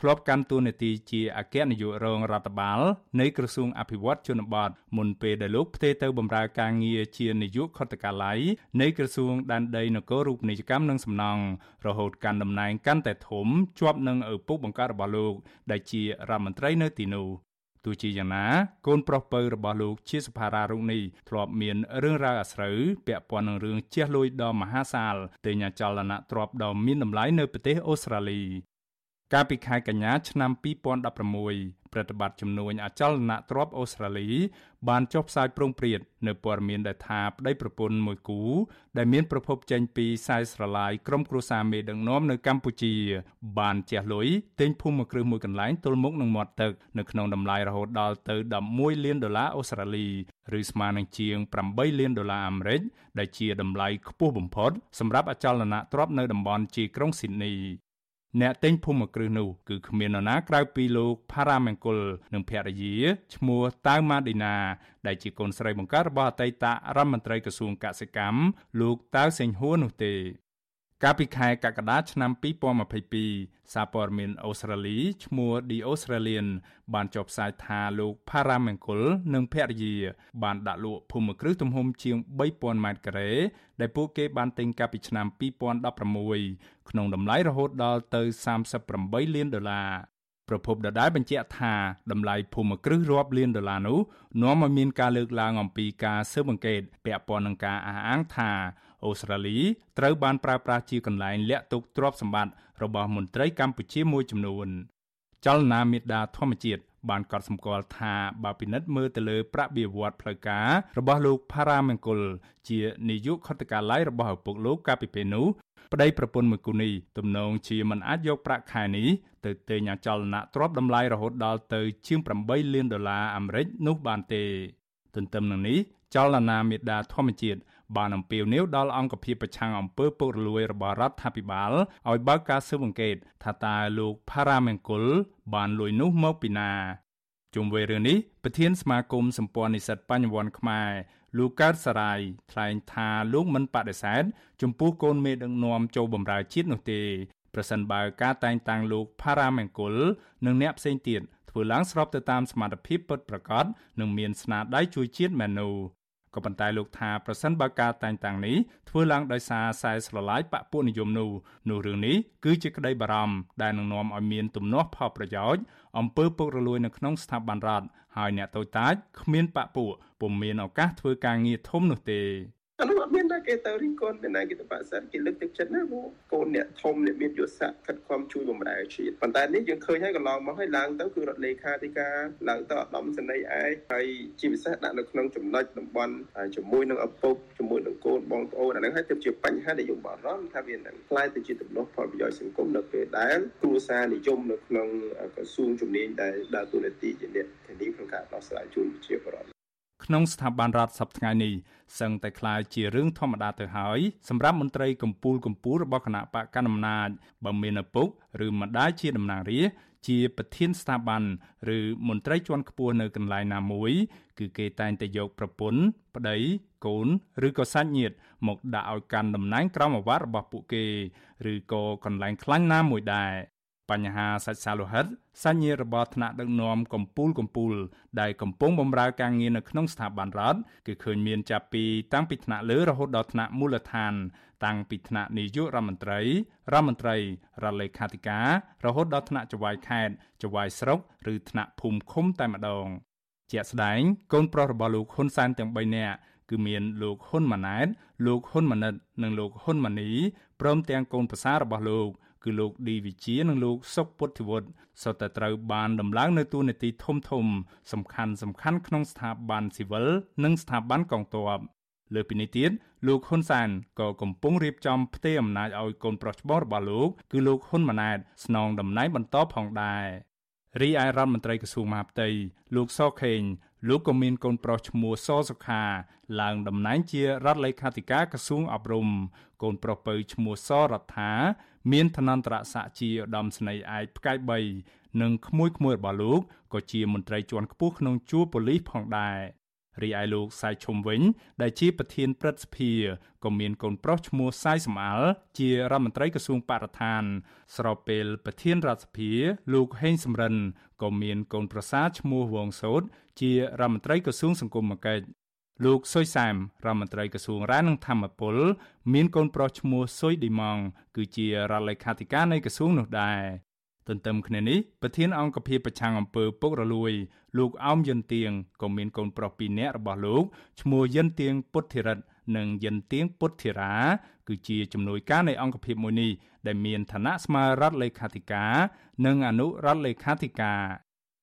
ធ្លាប់កាន់តួនាទីជាអគ្គនាយករងរដ្ឋបាលនៃក្រសួងអភិវឌ្ឍជនបទមុនពេលដែលលោកផ្ទេរទៅបម្រើការងារជានាយកខុទ្ទកាល័យនៃក្រសួងដែនដីនគររូបនីយកម្មនិងសំណង់រហូតកាន់តំណែងកាន់តែធំជាប់នឹងឪពុកបង្កើតរបស់លោកដែលជារដ្ឋមន្ត្រីនៅទីនោះទោះជាយ៉ាងណាកូនប្រុសពៅរបស់លោកជាសភារារុកនេះធ្លាប់មានរឿងរ៉ាវអាស្រូវពាក់ព័ន្ធនឹងរឿងជះលួយដ៏មហាសាលទិញអចលនទ្រព្យដ៏មានតម្លៃនៅប្រទេសអូស្ត្រាលី កាលពីខែកញ្ញាឆ្នាំ2016ប្រតិបត្តិជំនួញអចលនទ្រព្យអូស្ត្រាលី បានចុះផ្សាយប្រងព្រាតនៅព័ត៌មានដែលថាប្តីប្រពន្ធមួយគូ ដែលមានប្រភពចេញពីខ្សែស្រឡាយក្រុមគ្រួសារមេដឹកនាំនៅកម្ពុជា បានជះលុយទិញភូមិគ្រឹះមួយកន្លែងទល់មុខនឹងមាត់ទឹកនៅក្នុងតម្លៃរហូតដល់ទៅ11លានដុល្លារអូស្ត្រាលីឬស្មើនឹងជាង8លានដុល្លារអាមេរិកដែលជាតម្លៃខ្ពស់បំផុតសម្រាប់អចលនទ្រព្យនៅតំបន់ជាក្រុងស៊ីដនី អ្នកទិញភូមិគ្រឹះនោះគឺគ្មាននរណាក្រៅពីលោកផារ៉ាមង្គលនិងភរិយាឈ្មោះតៅម៉ាឌីណា ដែលជាកូនស្រីបង្កើតរបស់អតីតរដ្ឋមន្ត្រីក្រសួងកសិកម្មលោកតៅសេងហួរនោះទេ កាលពីខែកក្កដាឆ្នាំ2022សារព័ត៌មានអូស្ត្រាលីឈ្មោះ The Australian បានចុះផ្សាយថាលោក Paramangkul និងភរិយា បានដាក់លក់ភូមិគ្រឹះទំហំជាង3000ម៉ែត្រការ៉េដែលពួកគេបានទិញកាលពីឆ្នាំ2016ក្នុងតម្លៃរហូតដល់ទៅ38លានដុល្លារប្រពន្ធដដែលបញ្ជាក់ថាតម្លៃភូមិគ្រឹះរាប់លានដុល្លារនោះនាំឲ្យមានការលើកឡើងអំពីការស៊ើបអង្កេតពាក់ព័ន្ធនឹងការអះអាងថា អូស្ត្រាលីត្រូវបានប្រើប្រាស់ជាកន្លែងលាក់ទុកទ្រព្យសម្បត្តិរបស់មន្ត្រីកម្ពុជាមួយចំនួន ចលនាមេដាធម្មជាតិបានកត់សម្គាល់ថាបើពិនិត្យមើលទៅលើប្រាក់បៀវត្សផ្លូវការរបស់លោកផារ៉ាមង្គល ជានាយកខុទ្ទកាល័យរបស់ឪពុកលោកកាលពីពេលនោះប្តីប្រពន្ធមួយគូនេះទំនងជាមិនអាចយកប្រាក់ខែនេះទៅទិញអចលនទ្រព្យតម្លៃរហូតដល់ទៅជាង8លានដុល្លារអាមេរិកនោះបានទេ ទន្ទឹមនឹងនេះចលនាមេដាធម្មជាតិ បានអំពាវនាវដល់អង្គភាពប្រឆាំងអំពើពុករលួយរបស់រដ្ឋាភិបាលឲ្យបើកការស៊ើបអង្កេតថាតើលោកផារ៉ាមង្គលបានលួយនោះមកពីណាជុំវិញរឿងនេះប្រធានសមាគមសម្ព័ន្ធនិស្សិតបញ្ញវន្តខ្មែរលោកកើតសរាយថ្លែងថាលោកមិនបដិសេធចំពោះកូនមេដឹកនាំចូលបម្រើជាតិនោះទេប្រសិនបើការតែងតាំងលោកផារ៉ាមង្គលនិងអ្នកផ្សេងទៀតធ្វើឡើងស្របទៅតាមសមត្ថភាពពិតប្រាកដនិងមានស្នាដៃជួយជាតិមែននោះ ក៏ប៉ុន្តែលោកថាប្រសិនបើការតែងតាំងនេះធ្វើឡើងដោយសារខ្សែស្រឡាយបពុនិយមនោះនោះរឿងនេះគឺជាក្តីបារម្ភដែលនឹងនាំឲ្យមានទំនាស់ផលប្រយោជន៍អំពើពុករលួយនៅក្នុងស្ថាប័នរដ្ឋហើយអ្នកតូចតាចគ្មានបពុពុំមានឱកាសធ្វើការងារធំនោះទេអានោះអត់មានដែរ គេទៅរិះគន់មានណាគេទៅបដិសេធគេលើកទឹកចិត្តណាពួកកូនអ្នកធំអ្នកមានយុទ្ធសាស្ត្រខិតខំជួយបម្រើជាតិប៉ុន្តែនេះយើងឃើញហើយកន្លងមកហើយឡើងទៅគឺរដ្ឋលេខាធិការឡើងទៅឧត្តមសេនីយ៍ឯកហើយជាពិសេសដាក់នៅក្នុងចំណុចតំបន់ជាមួយនឹងឪពុកជាមួយនឹងកូនបងប្អូនអាហ្នឹងហើយទៅជាបញ្ហាដែលយើងបារម្ភថាវានឹងខ្លាយទៅជាទំនាស់ផលប្រយោជន៍សង្គមនៅពេលដែលគ្រួសារនិយមនៅក្នុងក្រសួងជំនាញដែលដើរតួនាទីជាអ្នកធានាក្នុងការដោះស្រាយជូនប្រជាពលរដ្ឋ ក្នុងស្ថាប័នរដ្ឋសប្តាហ៍នេះសឹងតែคล้ายជារឿងធម្មតាទៅហើយសម្រាប់មន្ត្រីកម្ពូលកម្ពូលរបស់គណៈបកកណ្ដាលអំណាចបើមានឪពុកឬម្ដាយជាតំណាងរាស្ត្រជាប្រធានស្ថាប័នឬមន្ត្រីជាន់ខ្ពស់នៅកន្លែងណាមួយ គឺគេតែងតែយកប្រពន្ធប្តីកូនឬក៏សាច់ញាតិមកដាក់ឲ្យកាន់តំណែងក្រមអាវ៉ាត់របស់ពួកគេឬក៏កន្លែងខ្លាញ់ណាមួយដែរ បញ្ហាសាច់សាលោហិតសញ្ញារបស់ថ្នាក់ដឹកនាំកម្ពុជាកម្ពុជាដែលកំពុងបម្រើការងារនៅក្នុងស្ថាប័នរដ្ឋគឺឃើញមានចាប់ពីតាំងពីថ្នាក់លើរហូតដល់ថ្នាក់មូលដ្ឋាន តាំងពីថ្នាក់នាយករដ្ឋមន្ត្រីរដ្ឋមន្ត្រីរដ្ឋលេខាធិការរហូតដល់ថ្នាក់ចៅហ្វាយខេត្តចៅហ្វាយស្រុកឬថ្នាក់ភូមិឃុំតែម្ដង ជាក់ស្ដែងកូនប្រុសរបស់លោកហ៊ុនសែនទាំង3នាក់គឺមានលោកហ៊ុនម៉ាណែតលោកហ៊ុនម៉ាណិត និងលោកហ៊ុនម៉ាណីព្រមទាំងកូនប្រសាររបស់លោក គឺលោកឌីវិជានិងលោកសុកពុទ្ធិវុឌ្ឍសុទ្ធតែត្រូវបានដំឡើងនៅទូនាទីធំធំ សំខាន់សំខាន់ក្នុងស្ថាប័នស៊ីវិលនិងស្ថាប័នកងទ័ពលើពីនេះទៀតលោកហ៊ុនសានក៏កំពុងរៀបចំផ្ទេរអំណាចឲ្យកូនប្រុសច្បងរបស់លោក គឺលោកហ៊ុនម៉ាណែតស្នងតំណែងបន្តផងដែររីឯរដ្ឋមន្ត្រីក្រសួងមហាផ្ទៃលោកសខេងលោកក៏មានកូនប្រុសឈ្មោះសសុខាឡើងតំណែងជារដ្ឋលេខាធិការក្រសួងអប់រំកូនប្រុសពៅឈ្មោះសរដ្ឋា មានឋានន្តរស័ក្តិជាឧត្តមស្នេហ៍ឯកផ្កាយ3និងក្មួយក្មួយរបស់លោកក៏ជាមន្ត្រីជាន់ខ្ពស់ក្នុងជួរប៉ូលីសផងដែររីឯលោកសាយឈុំវិញ ដែលជាប្រធានព្រឹទ្ធសភាក៏មានកូនប្រុសឈ្មោះសាយសំអាល់ជារដ្ឋមន្ត្រីក្រសួងបរិស្ថាន ស្របពេលប្រធានរដ្ឋសភា លោកហេងសំរិនក៏មានកូនប្រសារឈ្មោះវងសោតជារដ្ឋមន្ត្រីក្រសួងសង្គមគិច្ច លោកសុយសាមរដ្ឋមន្ត្រីក្រសួងរាយនឹងធម្មពលមានកូនប្រុសឈ្មោះសុយឌីម៉ងគឺជារដ្ឋលេខាធិការនៃក្រសួងនោះដែរទន្ទឹមគ្នានេះប្រធានអង្គភិបប្រឆាំងអំពើពុករលួយ លោកអោមយិនទៀងក៏មានកូនប្រុសពីរនាក់របស់លោកឈ្មោះយិនទៀងពុទ្ធិរិទ្ធនិងយិនទៀងពុទ្ធិរា គឺជាជំនួយការនៃអង្គភិបមួយនេះដែលមានឋានៈស្មើរដ្ឋលេខាធិការ និងអនុរដ្ឋលេខាធិការ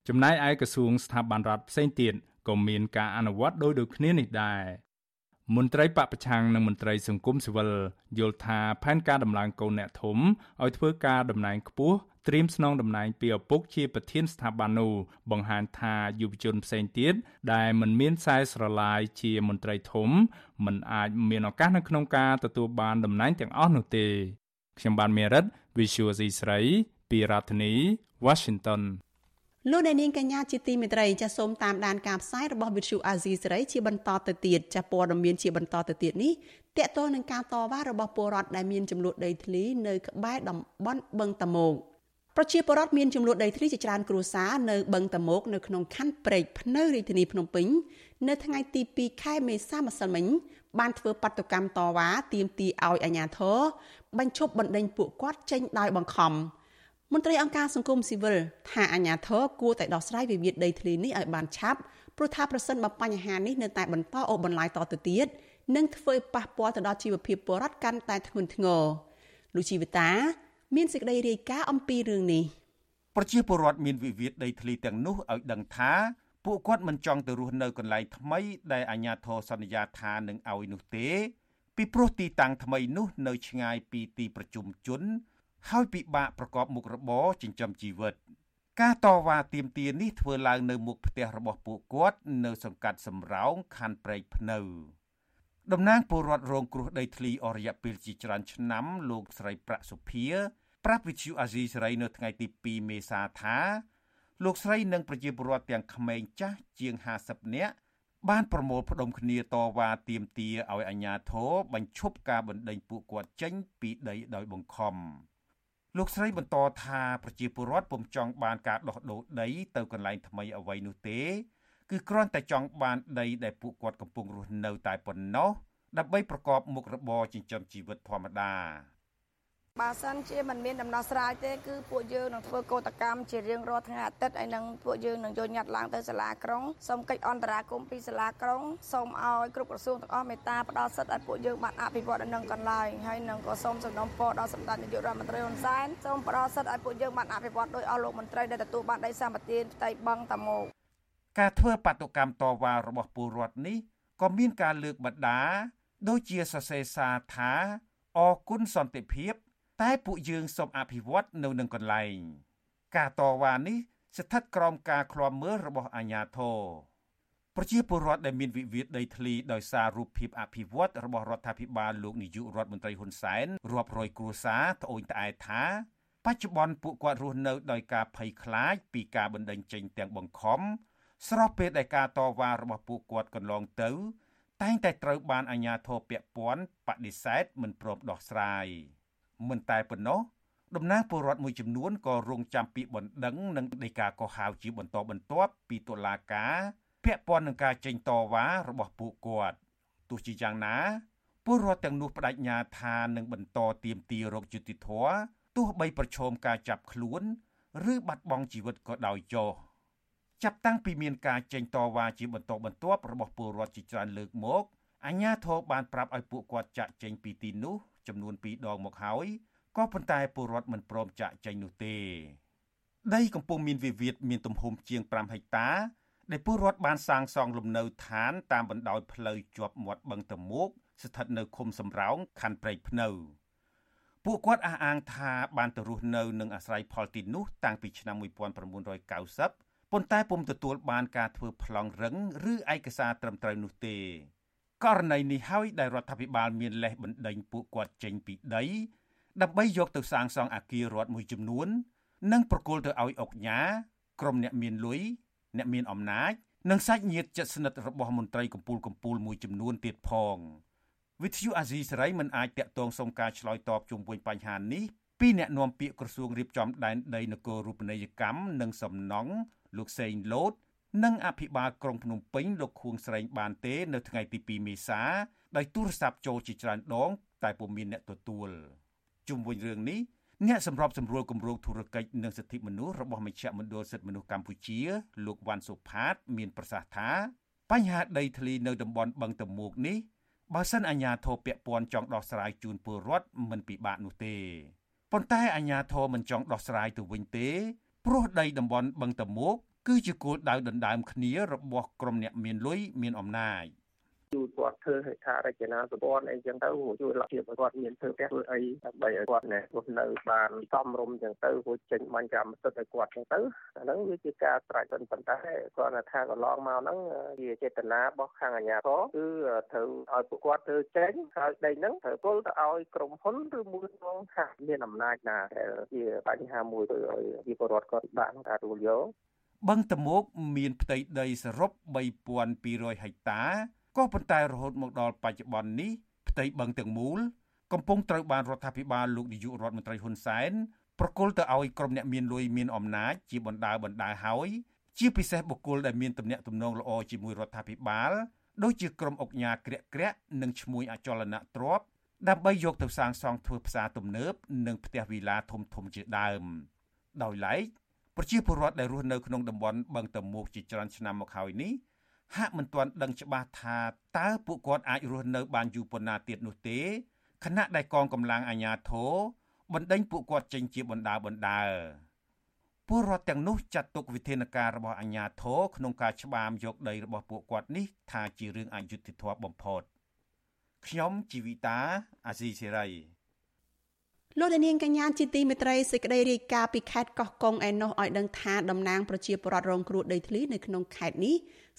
ចំណែកឯក្រសួងស្ថាប័នរដ្ឋផ្សេងទៀត ក៏មានការអនុវត្តដោយដូចគ្នានេះដែរមន្ត្រីបពប្រឆាំងនិងមន្ត្រីសង្គមស៊ីវិលយល់ថាផែនការដំឡើងកូនអ្នកធំឲ្យធ្វើការតំណែងខ្ពស់ត្រៀមស្នងតំណែងពីឪពុកជាប្រធានស្ថាប័ននោះបង្ហាញថាយុវជនផ្សេងទៀតដែលមិនមានខ្សែស្រឡាយជាមន្ត្រីធំមិនអាចមានឱកាសនៅក្នុងការទទួលបានតំណែងទាំងអស់នោះទេខ្ញុំបានមេរិត Visual C ស្រីពីរដ្ឋធានី Washington លោកអ្នកនាងកញ្ញាជាទីមេត្រីចាសសូមតាមដានការផ្សាយរបស់ Vithu Azizi សេរីជាបន្តទៅទៀតចាសព័ត៌មានជាបន្តទៅទៀតនេះតកតទៅនឹងការតវ៉ារបស់ពលរដ្ឋដែលមានចំនួនដីធ្លីនៅក្បែរតំបន់បឹងតមោកប្រជាពលរដ្ឋមានចំនួនដីធ្លីជាច្រើនគ្រួសារនៅបឹងតមោកនៅក្នុងខណ្ឌព្រែកភ្នៅរាជធានីភ្នំពេញនៅថ្ងៃទី2ខែមេសាម្សិលមិញបានធ្វើបាតុកម្មតវ៉ាទាមទារឲ្យអាជ្ញាធរបញ្ឈប់បណ្ដេញពួកគាត់ចេញដោយបង្ខំ។ មន្ត្រីអង្គការសង្គមស៊ីវិលថាអាញាធរគួរតែដោះស្រាយវិវាទដីធ្លីនេះឲ្យបានឆាប់ព្រោះថាប្រសិនបើបញ្ហានេះនៅតែបន្តអូសបន្លាយតទៅទៀតនឹងធ្វើឲ្យប៉ះពាល់ទៅដល់ជីវភាពពលរដ្ឋកាន់តែធ្ងន់ធ្ងរលោកជីវតា មានសេចក្តីរាយការណ៍អំពីរឿងនេះប្រជាពលរដ្ឋមានវិវាទដីធ្លីទាំងនោះឲ្យដឹងថាពួកគាត់មិនចង់ទៅរស់នៅកន្លែងថ្មីដែលអាជ្ញាធរសន្យាថានឹងឲ្យនោះទេ ពីព្រោះទីតាំងថ្មីនោះនៅឆ្ងាយពីទីប្រជុំជន ហើយពិបាកប្រកបមុខរបរចិញ្ចឹមជីវិត ការតវ៉ាទាមទារនេះធ្វើឡើងនៅមុខផ្ទះរបស់ពួកគាត់នៅសង្កាត់សំរោងខណ្ឌព្រែកភ្នៅតំណាងពលរដ្ឋរងគ្រោះដីធ្លីអស់រយៈពេលជាច្រើនឆ្នាំលោកស្រីប្រាក់សុភា ប្រាប់វិទ្យុអាស៊ីសេរីនៅថ្ងៃទី2មេសាថាលោកស្រីនិងប្រជាពលរដ្ឋទាំងក្មេងចាស់ជាង50នាក់បានប្រមូលផ្ដុំគ្នាតវ៉ាទាមទារឲ្យអាជ្ញាធរបញ្ឈប់ការបណ្ដេញពួកគាត់ចេញពីដីដោយបង្ខំ។ លោកស្រីបន្តថាប្រជាពលរដ្ឋពុំចង់បានការដោះដូរដីទៅកន្លែងថ្មីអ្វីនោះទេ គឺគ្រាន់តែចង់បានដីដែលពួកគាត់កំពុងរស់នៅតែប៉ុណ្ណោះដើម្បីប្រកបមុខរបរចិញ្ចឹមជីវិតធម្មតា បើសិនជាមិនមានដំណោះស្រាយទេគឺពួកយើងនឹងធ្វើកោតកម្មជារៀងរាល់ថ្ងៃអាទិត្យហើយនឹងពួកយើងនឹងយកញត្តិឡើងទៅសាលាក្រុងសូមកិច្ចអន្តរាគមន៍ពីសាលាក្រុងសូមឲ្យគ្រប់ក្រសួងទាំងអស់មេត្តាផ្ដល់សិទ្ធិឲ្យពួកយើងបានអភិវឌ្ឍនៅនឹងកន្លែងហើយនឹងក៏សូមសំណូមពរដល់សម្ដេចនាយករដ្ឋមន្ត្រីហ៊ុនសែនសូមផ្ដល់សិទ្ធិឲ្យពួកយើងបានអភិវឌ្ឍដោយអស់លោកមន្ត្រីដែលទទួលបានដីសម្បត្តិផ្ទៃបឹងតាមកការធ្វើបាតុកម្មតវ៉ារបស់ពលរដ្ឋនេះក៏មានការលើកបដា ដូចជាសរសេរសារថាអគុណសន្តិភាព តែពួកយើងសូមអភិវឌ្ឍនៅនឹងកន្លែង ការតវ៉ានេះស្ថិតក្រោមការឃ្លាំមើលរបស់អាជ្ញាធរប្រជាពលរដ្ឋដែលមានវិវាទដីធ្លីដោយសាររូបភាពអភិវឌ្ឍរបស់រដ្ឋាភិបាលលោកនាយករដ្ឋមន្ត្រីហ៊ុនសែនរាប់រយគ្រួសារត្អូញត្អែថា បច្ចុប្បន្នពួកគាត់រស់នៅដោយការភ័យខ្លាចពីការបណ្តេញចេញទាំងបង្ខំស្របពេលដែលការតវ៉ារបស់ពួកគាត់កន្លងទៅ តែងតែត្រូវបានអាជ្ញាធរពាក់ព័ន្ធបដិសេធមិនព្រមដោះស្រាយ មិនតែប៉ុណ្ណោះតំណាងពលរដ្ឋមួយចំនួនក៏រងចាំពាក្យបណ្ដឹងនិងដីកាកោះហៅជាបន្តបន្ទាប់ពីតុលាការពាក់ព័ន្ធនឹងការចេញតវ៉ារបស់ពួកគាត់ទោះជាយ៉ាងណាពលរដ្ឋទាំងនោះបដិញ្ញាថានឹងបន្តទៀមទារោគយុតិធធទោះបីប្រឈមការចាប់ខ្លួន ឬបាត់បង់ជីវិតក៏ដោយចុះចាប់តាំងពីមានការចេញតវ៉ាជាបន្តបន្ទាប់របស់ពលរដ្ឋជាច្រើនលើកមកអាជ្ញាធរបានប្រាប់ឲ្យពួកគាត់ចាក់ចេញពីទីនោះ ចំនួន2ដងមកហើយក៏ប៉ុន្តែពលរដ្ឋមិនព្រមចាក់ចេញនោះទេដីកំពុងមានវិវាទមានទំហំជាង5ហិកតាដែលពលរដ្ឋបានសាងសង់លំនៅឋានតាមបណ្ដោយផ្លូវជាប់មាត់បឹងតមោកស្ថិតនៅឃុំសំរោងខណ្ឌព្រៃភ្នៅពួកគាត់អះអាងថាបានទៅរស់នៅនិងអាស្រ័យផលទីនោះតាំងពីឆ្នាំ1990ប៉ុន្តែពុំទទួលបានការធ្វើប្លង់រឹងឬឯកសារត្រឹមត្រូវនោះទេ ករណីនេះហើយដែលរដ្ឋាភិបាលមានលេសបណ្ដេញពួកគាត់ចេញពីដីដើម្បីយកទៅសាងសង់អគាររដ្ឋមួយចំនួន និងប្រគល់ទៅឲ្យអុកញ៉ាក្រុមអ្នកមានលុយអ្នកមានអំណាច និងសាច់ញាតិជិតស្និទ្ធរបស់មន្ត្រីកម្ពូលកម្ពូលមួយចំនួនទៀតផងវិទ្យុអាស៊ីសេរីមិនអាចតាក់ទងសុំការឆ្លើយតបជុំវិញបញ្ហានេះពីអ្នកនាំពាក្យក្រសួងរៀបចំដែនដីនគររូបនីយកម្មនិងសំណង់លោកសេងលូត និងអភិបាលក្រុងភ្នំពេញលោកខួងស្រេងបានទេ នៅថ្ងៃទី2មេសាដោយទូរស័ព្ទចូលជាច្រើនដង តែពុំមានអ្នកទទួលជុំវិញរឿងនេះអ្នកសម្របសម្រួលគម្រោងធុរកិច្ចនិងសិទ្ធិមនុស្សរបស់មជ្ឈមណ្ឌលសិទ្ធិមនុស្សកម្ពុជា លោកវ៉ាន់សុផាត មានប្រសាសន៍ថាបញ្ហាដីធ្លីនៅតំបន់បឹងតមោកនេះបើសិនអាជ្ញាធរពាក់ព័ន្ធចង់ដោះស្រាយជូនពលរដ្ឋមិនពិបាកនោះទេប៉ុន្តែអាជ្ញាធរមិនចង់ដោះស្រាយទៅវិញទេព្រោះដីតំបន់បឹងតមោក គឺជាគោលដៅដណ្ដើមគ្នារបស់ក្រុមអ្នកមានលុយមានអំណាចជួយគាត់ធ្វើហេដ្ឋារចនាសម្ព័ន្ធអីចឹងទៅជួយលក្ខភាពគាត់មានធ្វើផ្ទះធ្វើអីដើម្បីឲ្យគាត់ណែរស់នៅបានសមរម្យចឹងទៅរួចចេញបាញ់កម្មសិទ្ធិឲ្យគាត់ចឹងទៅអាហ្នឹងវាជាការស្រេចប៉ុន្តែគាត់ថាកន្លងមកហ្នឹងជាចេតនារបស់ខាងអាជ្ញាធរគឺត្រូវឲ្យពួកគាត់ធ្វើចេញហើយដីហ្នឹងត្រូវពលទៅឲ្យក្រុមហ៊ុនឬមួយក្នុងខាងមានអំណាចណាដែលជាបញ្ហាមួយទៅឲ្យជាពលរដ្ឋគាត់បានការទទួលយក បឹងតមោកមានផ្ទៃដីសរុប3200ហិកតាក៏ប៉ុន្តែរហូតមកដល់បច្ចុប្បន្ននេះផ្ទៃបឹងទាំងមូលកំពុងត្រូវបានរដ្ឋាភិបាលលោកនាយករដ្ឋមន្ត្រីហ៊ុនសែនប្រគល់ទៅឲ្យក្រុមអ្នកមានលុយមានអំណាចជាបណ្ដាបណ្ដាហើយជាពិសេសបុគ្គលដែលមានទំនាក់ទំនងល្អជាមួយរដ្ឋាភិបាលដូចជាក្រុមអុកញ៉ាក្រាក់ក្រាក់និងឈ្មួញអចលនៈទ្រព្យដើម្បីយកទៅសាងសង់ធ្វើផ្សារទំនើបនិងផ្ទះវីឡាធំធំជាដើម ដោយឡែក ប្រជាពលរដ្ឋដែលរស់នៅក្នុងតំបន់បឹងតមោកជាច្រើនឆ្នាំមកហើយនេះហាក់មិនទាន់ដឹងច្បាស់ថាតើពួកគាត់អាចរស់នៅបានយូរប៉ុណ្ណាទៀតនោះទេខណៈដែលកងកម្លាំងអាជ្ញាធរបណ្ដេញពួកគាត់ចេញជាបណ្ដាបណ្ដាពលរដ្ឋទាំងនោះចាត់ទុកវិធានការរបស់អាជ្ញាធរក្នុងការច្បាមយកដីរបស់ពួកគាត់នេះថាជារឿងអយុត្តិធម៌បំផុតខ្ញុំជីវិតាអាស៊ីសេរី លោកនាងកញ្ញាជាទីមេត្រីសេចក្តីរាយការណ៍ពីខេត្តកោះកុងឯណោះឲ្យដឹងថាតំណាងប្រជាពលរដ្ឋរងគ្រោះដីធ្លីនៅក្នុងខេត្តនេះ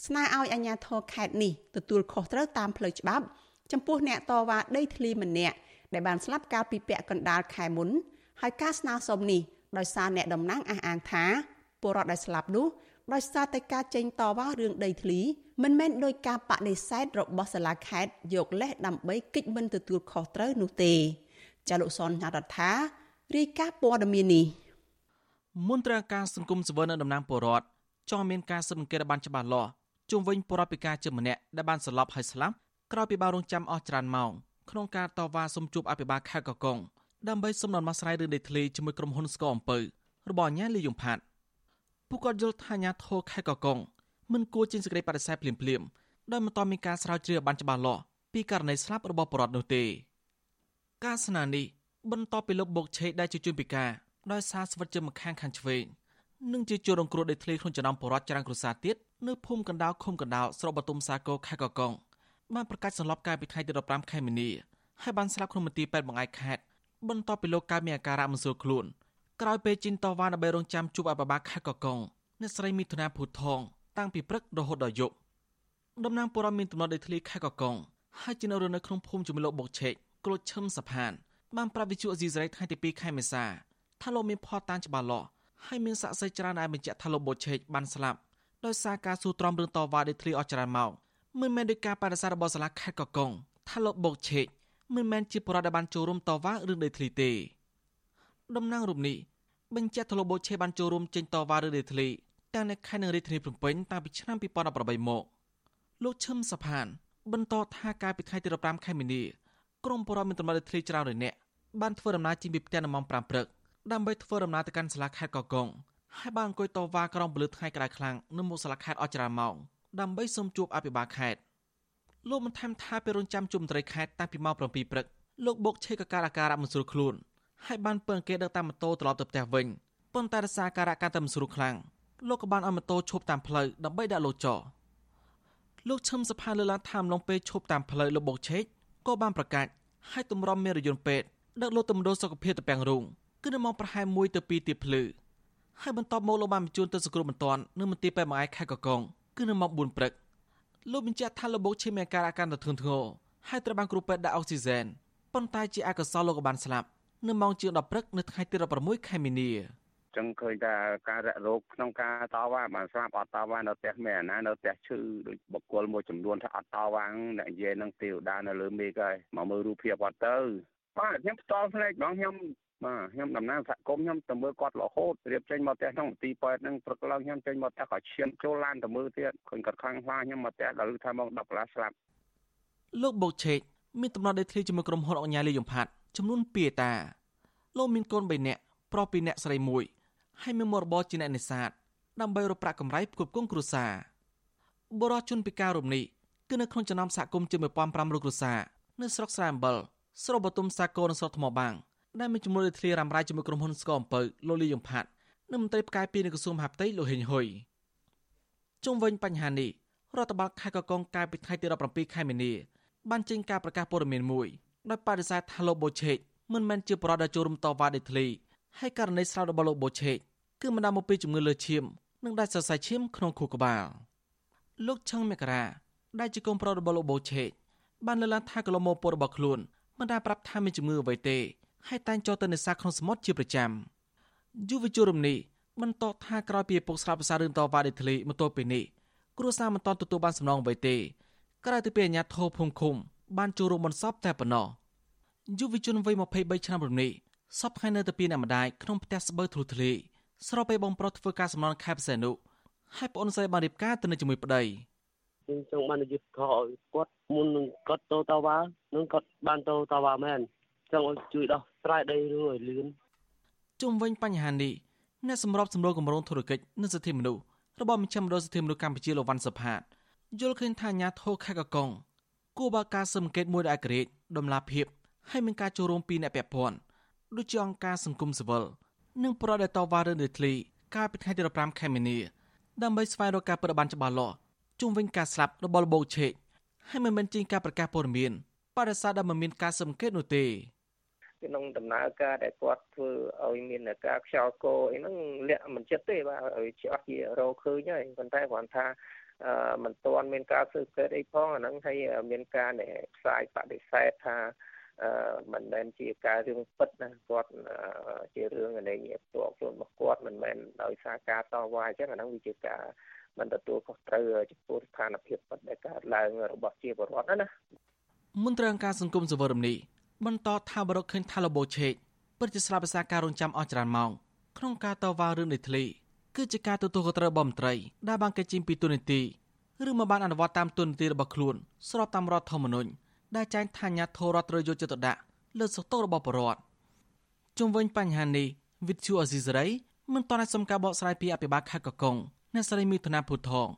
ស្នើឲ្យអាជ្ញាធរខេត្តនេះទទួលខុសត្រូវតាមផ្លូវច្បាប់ ចំពោះអ្នកតវ៉ាដីធ្លីម្នាក់ដែលបានស្លាប់កាលពីពាក់កណ្ដាលខែមុនហើយការស្នើសុំនេះដោយសារអ្នកតំណាងអះអាងថាពលរដ្ឋដែលស្លាប់នោះដោយសារតែការចេញតវ៉ារឿងដីធ្លីមិនមែនដោយការបដិសេធរបស់សាលាខេត្តយកលេសដើម្បីកិច្ចមិនទទួលខុសត្រូវនោះទេ ចាលោកសនញ៉ារដ្ឋារាយការណ៍ព័ត៌មាននេះមន្ត្រីការសង្គមសវននៅតំណាងពលរដ្ឋចង់មានការស៊ើបអង្កេតបានច្បាស់លាស់ជុំវិញពលរដ្ឋពិការជាម្នាក់ដែលបានស្លាប់ហើយស្លាប់ក្រោយពីបានរងចាំអស់ច្រើនម៉ោងក្នុងការតវ៉ាសុំជួបអភិបាលខេត្តកកុងដើម្បីសុំដំណោះស្រាយរឿងដីធ្លីជាមួយក្រុមហ៊ុនស្គរអំពើរបស់អាញាលីយងផាត់ពួកគាត់យល់ថាអាញាធរខេកកងមិនគួរចេញសេចក្តីបដិសេធភ្លាមភ្លាមដោយមិនតមានការស្រាវជ្រាវបានច្បាស់លាស់ពីករណីស្លាប់របស់បរិវត្តនោះទេ ការស្នើនេះបន្ទាប់ពីលោកបូកឆេដែលជាជនពិការដោយសារស្វិតជើងម្ខាងខាងឆ្វេងនិងជាជួររងគ្រោះដោយធ្លីក្នុងចំណោមបរិវត្តច្រើនគ្រួសារទៀតនៅភូមិកណ្ដាលឃុំកណ្ដាលស្រុកបទុមសាគរខេត្តកកុងបានប្រកាសសន្លប់កាលពីថ្ងៃទី15ខែមីនាហើយបានស្លាប់ក្នុងមន្ទីរពេទ្យបង្អែកខេត្តបន្ទាប់ពីលោកកើតមានអាការៈមិនស្រួលខ្លួនក្រោយពេលជីនតវ៉ាដើម្បីរងចាំជួបអបបាខេត្តកកុងអ្នកស្រីមិថុនាភូថងតាំងពីព្រឹករហូតដល់យប់តំណាងពលរដ្ឋមានទំនាស់ដីធ្លីខេត្តកកុងហើយជានៅរនៅក្នុងភូមិជាមួយលោកបុកឆេក ក្រូចឈឹមសផានបានប្រាប់វិទ្យុអេស៊ីសរ៉ៃថ្ងៃទី2ខែមេសាថាលោកមានផតតានច្បាស់លាស់ហើយមានសាក់សីច្រើនដែលបញ្ជាក់ថាលោកបុកឆេកបានស្លាប់ដោយសារការស៊ូទ្រាំរឿងតវ៉ាដីធ្លីអស់ច្រើនម៉ោងមិនមែនដោយការបដិសេធរបស់សាលាខេត្តកកុងថាលោកបុកឆេកមិនមែនជាបរិបទដែលបានចូលរួមតវ៉ារឿងដីធ្លីទេតំណាងរូបនេះបញ្ជាក់ថាលោកបុកឆេកបានចូលរួមចេញតវ៉ារឿងដីធ្លីទាំងនៅខេត្តនិងរាជធានីភ្នំពេញតាំងពីឆ្នាំ2018មកលោកឈឹមសផាន បន្តថាកាលពីថ្ងៃទី15ខែមីនា ក្រមបរិមាណតម្រូវដីធ្លីច្រើនរយនាក់បានធ្វើដំណើរចេញពីផ្ទះនៅម៉ោង5ព្រឹកដើម្បីធ្វើដំណើរទៅកាន់សាលាខេត្តកកុងហើយបានអង្គុយតវ៉ាក្រោមពលឺថ្ងៃក្តៅខ្លាំងនៅមុខសាលាខេត្តអស់ច្រើនម៉ោងដើម្បីសុំជួបអភិបាលខេត្តលោកបានថែមថាពេលរងចាំជួបមន្ត្រីខេត្តតាំងពីម៉ោង7ព្រឹកលោកបុកឆេកកការអាការៈមិនស្រួលខ្លួនហើយបានពឹងគេដឹកតាមម៉ូតូត្រឡប់ទៅផ្ទះវិញប៉ុន្តែរសារការៈកាន់តែមិនស្រួលខ្លាំងលោកក៏បានឲ្យម៉ូតូឈប់តាមផ្លូវដើម្បីដាក់លោកចោលោកឈឹមសផាលើឡានថាមឡងពេលឈប់តាមផ្លូវលោកបុកឆេក ក៏បានប្រកាសឲ្យទម្រាំមានរយន្តពេទ្យដឹកលោកទៅមណ្ឌលសុខភាពទៅពាំងរូងគឺនៅម៉ោងប្រហែល1ទៅ2ទៀបភ្លឺហើយបន្ទាប់មកលោកបានបញ្ជូនទៅសង្គ្រោះបន្ទាន់នៅមន្ទីរពេទ្យម៉ាយខេត្តកកុងគឺនៅម៉ោង4ព្រឹកលោកបញ្ជាក់ថាលោកបុកឈេមានអាការអាការទៅធ្ងន់ធ្ងរហើយត្រូវបានគ្រូពេទ្យដាក់អុកស៊ីហ្សែនប៉ុន្តែជាអកុសលលោកក៏បានស្លាប់នៅម៉ោងជាង10ព្រឹកនៅថ្ងៃទី16ខែមីនា ចឹងឃើញថាការរៈរោគក្នុងការតវ៉ាបានស្រាប់អត់តវ៉ានៅផ្ទះមែនណានៅផ្ទះឈឺដូចបុគ្គលមួយចំនួនថាអត់តវ៉ាអ្នកនិយាយនឹងទេវតានៅលើមេឃហើយមកមើលរូបភាពអត់ទៅបាទខ្ញុំផ្ទាល់ភ្នែកហ្មងខ្ញុំបាទខ្ញុំតំណាងសហគមន៍ខ្ញុំទៅមើលគាត់រហូតរៀបចេញមកផ្ទះក្នុងមន្ទីរពេទ្យហ្នឹងព្រឹកឡើងខ្ញុំចេញមកផ្ទះក៏ឈានចូលឡានទៅមើលទៀតឃើញគាត់ខ្លាំងខ្លាខ្ញុំមកផ្ទះដល់ថាមក10កន្លះស្លាប់លោកបូឆេកមានតំណដេតធ្លីជាមួយក្រុមហ៊ុនអញ្ញាលីយំផាត់ចំនួន2តាលោកមានកូន3នាក់ប្រុស2នាក់ស្រី1 ហើយមានមុខរបរជាអ្នកនេសាទដើម្បីរកប្រាក់កម្រៃផ្គត់ផ្គង់គ្រួសារបរិជនពិការរូបនេះគឺនៅក្នុងចំណោមសហគមន៍ជាង1500គ្រួសារនៅស្រុកស្រែអំបិលស្រុកបទុមសាគរនិងស្រុកថ្មបាំងដែលមានចំនួនលេខធ្លារ៉ាំរ៉ៃជាមួយក្រុមហ៊ុនស្គរអំពៅលោកលីយំផាត់និងមន្ត្រីផ្កាយពីនៃក្រសួងមហាផ្ទៃលោកហេងហ៊ុយជុំវិញបញ្ហានេះរដ្ឋបាលខេត្តកកុងកាលពីថ្ងៃទី17ខែមីនាបានចេញការប្រកាសព័ត៌មានមួយដោយបដិសេធថាលោកបូឆេកមិនមែនជាប្រដាចូលរួមតវ៉ាដេតលីហើយករណីស្លាប់របស់លោកបូឆេក គឺបណ្ដាលមកពីជំងឺលើឈាមនិងដាច់សរសៃឈាមក្នុងខួរក្បាលលោកឆឹងមករាដែលជាកូនប្រុសរបស់លោកបូឆេកបានលើកឡើងថាកន្លងមកពលរបស់ខ្លួនមិនដែលប្រាប់ថាមានជំងឺអ្វីទេហើយតែងចូលទៅនេសាទក្នុងសមុទ្រជាប្រចាំយុវជនរំនេះបន្តថាក្រោយពីពុកស្លាប់ភាសារឿងតវ៉ាដេតលីមកទល់ពេលនេះគ្រួសារមិនតន់ទទួលបានសំណងអ្វីទេក្រៅពីពីអាញាធរភូមិឃុំបានចូលរួមបន្សពតែប៉ុណ្ណោះយុវជនវ័យ23ឆ្នាំរំនេះសពថ្ងៃនៅតែពីអ្នកម្ដាយក្នុងផ្ទះស្បូវធ្លុះធ្លាយ ស្របពេលបងប្រុសធ្វើការសំណងខែពិសេសនោះហើយប្អូនស្រីបានរៀបការទៅនៅជាមួយប្តីខ្ញុំចង់បាននិយាយខឲ្យគាត់មុននឹងគាត់ទៅតវ៉ានឹងគាត់បានទៅតវ៉ាមែនចង់ឲ្យជួយដោះស្រាយដីរឿងឲ្យលឿនជុំវិញបញ្ហានេះអ្នកសម្របសម្រួលគម្រោងធុរកិច្ចនិងសិទ្ធិមនុស្សរបស់មជ្ឈមណ្ឌលសិទ្ធិមនុស្សកម្ពុជាលោកវ៉ាន់សុផាតយល់ឃើញថាអាញាធរខេកកងគួរបើកការសង្កេតមួយដោយឯករាជ្យដំណាភាពហើយមានការចូលរួមពីអ្នកពាក់ព័ន្ធដូចជាអង្គការសង្គមស៊ីវិល និងប្រដេតវ៉ារឿងនេតលីកាលពីថ្ងៃទី15ខែមីនាដើម្បីស្វែងរកការពិតបានច្បាស់លាស់ជុំវិញការស្លាប់របស់លោកបូឆេកហើយមិនមែនជាការប្រកាសព័ត៌មានបដិសេធដែលមិនមានការសង្កេតនោះទេក្នុងដំណើរការដែលគាត់ធ្វើឲ្យមានការខ្យល់កអីហ្នឹងលាក់មិនចិត្តទេបាទឲ្យជាអស់ជារកឃើញហើយប៉ុន្តែគ្រាន់ថាអឺមិនទាន់មានការស៊ើបអង្កេតអីផងអាហ្នឹងហើយមានការផ្សាយបដិសេធថាអឺ មិនមែនជាការរឿងពិតណាគាត់ជារឿងនៃផ្ទាល់ខ្លួនរបស់គាត់មិនមែនដោយសារការតវ៉ាអញ្ចឹងអាហ្នឹងវាជាការមិនទទួលខុសត្រូវចំពោះស្ថានភាពពិតដែលកើតឡើងរបស់ជាពលរដ្ឋណាមន្ត្រីអង្គការសង្គមសវរមនីបន្តថាបរិកឃើញថាលបូឆេកពិតជាស្លាប់ភាសាការរងចាំអស់ច្រើនម៉ោងក្នុងការតវ៉ារឿងដីធ្លីគឺជាការទទួលខុសត្រូវរបស់មន្ត្រីដែលបានកិច្ចជិញពីទូនីតិឬមកបានអនុវត្តតាមទូនីតិរបស់ខ្លួនស្របតាមរដ្ឋធម្មនុញ្ញ ដែលចែងថាអាញាធរដ្ឋត្រូវយកចិត្តទុកដាក់លើសុខទុក្ខរបស់ប្រជាពលរដ្ឋជុំវិញបញ្ហានេះវិទ្យុអេស៊ីសរ៉ៃមិនទាន់អាចសុំការបកស្រាយពីអភិបាលខេត្តកកុងអ្នកស្រីមីធនាភូថង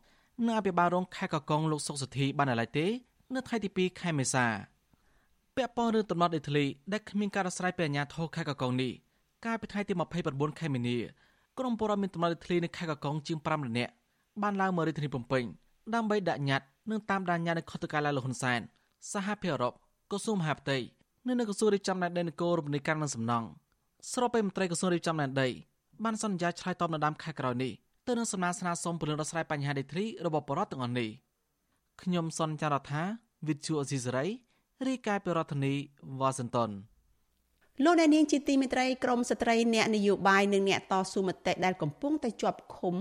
និងអភិបាលរងខេត្តកកុងលោកសុកសុធីបានឡើយទេនៅថ្ងៃទី2ខែមេសាពាក់ព័ន្ធរឿងតំណត់ដីធ្លីដែលគ្មានការដោះស្រាយពីអាជ្ញាធរខេត្តកកុងនេះកាលពីថ្ងៃទី29ខែមីនាក្រុមពលរដ្ឋមានតំណដីធ្លីនៅខេត្តកកុងជាង5លាននាក់បានឡើងមករាជធានីភ្នំពេញដើម្បីដាក់ញត្តិនិងតាមដានញត្តិនៃខុទ្ទកាល័យលហ៊ុនសែន សហភាពអឺរ៉ុបក្រសួងមហាផ្ទៃនិងនៅក្រសួងរៀបចំដែនដីនគររំលឹកការនិងសំណង់ស្របពេលមន្ត្រីក្រសួងរៀបចំដែនដីបានសន្យាឆ្លើយតបនៅដើមខែក្រោយនេះទៅនឹងសំណើស្នើសុំពលរដ្ឋដោះស្រាយបញ្ហាដីធ្លីរបស់ប្រជាពលរដ្ឋទាំងអស់នេះខ្ញុំសនចាររថាវិទ្យុអេស៊ីសរ៉ៃរាយការណ៍ពីរដ្ឋធានីវ៉ាស៊ីនតោនលោកអ្នកនាងជាទីមេត្រីក្រមស្ត្រីអ្នកនយោបាយនិងអ្នកតស៊ូមតិដែលកំពុងតែជាប់ឃុំ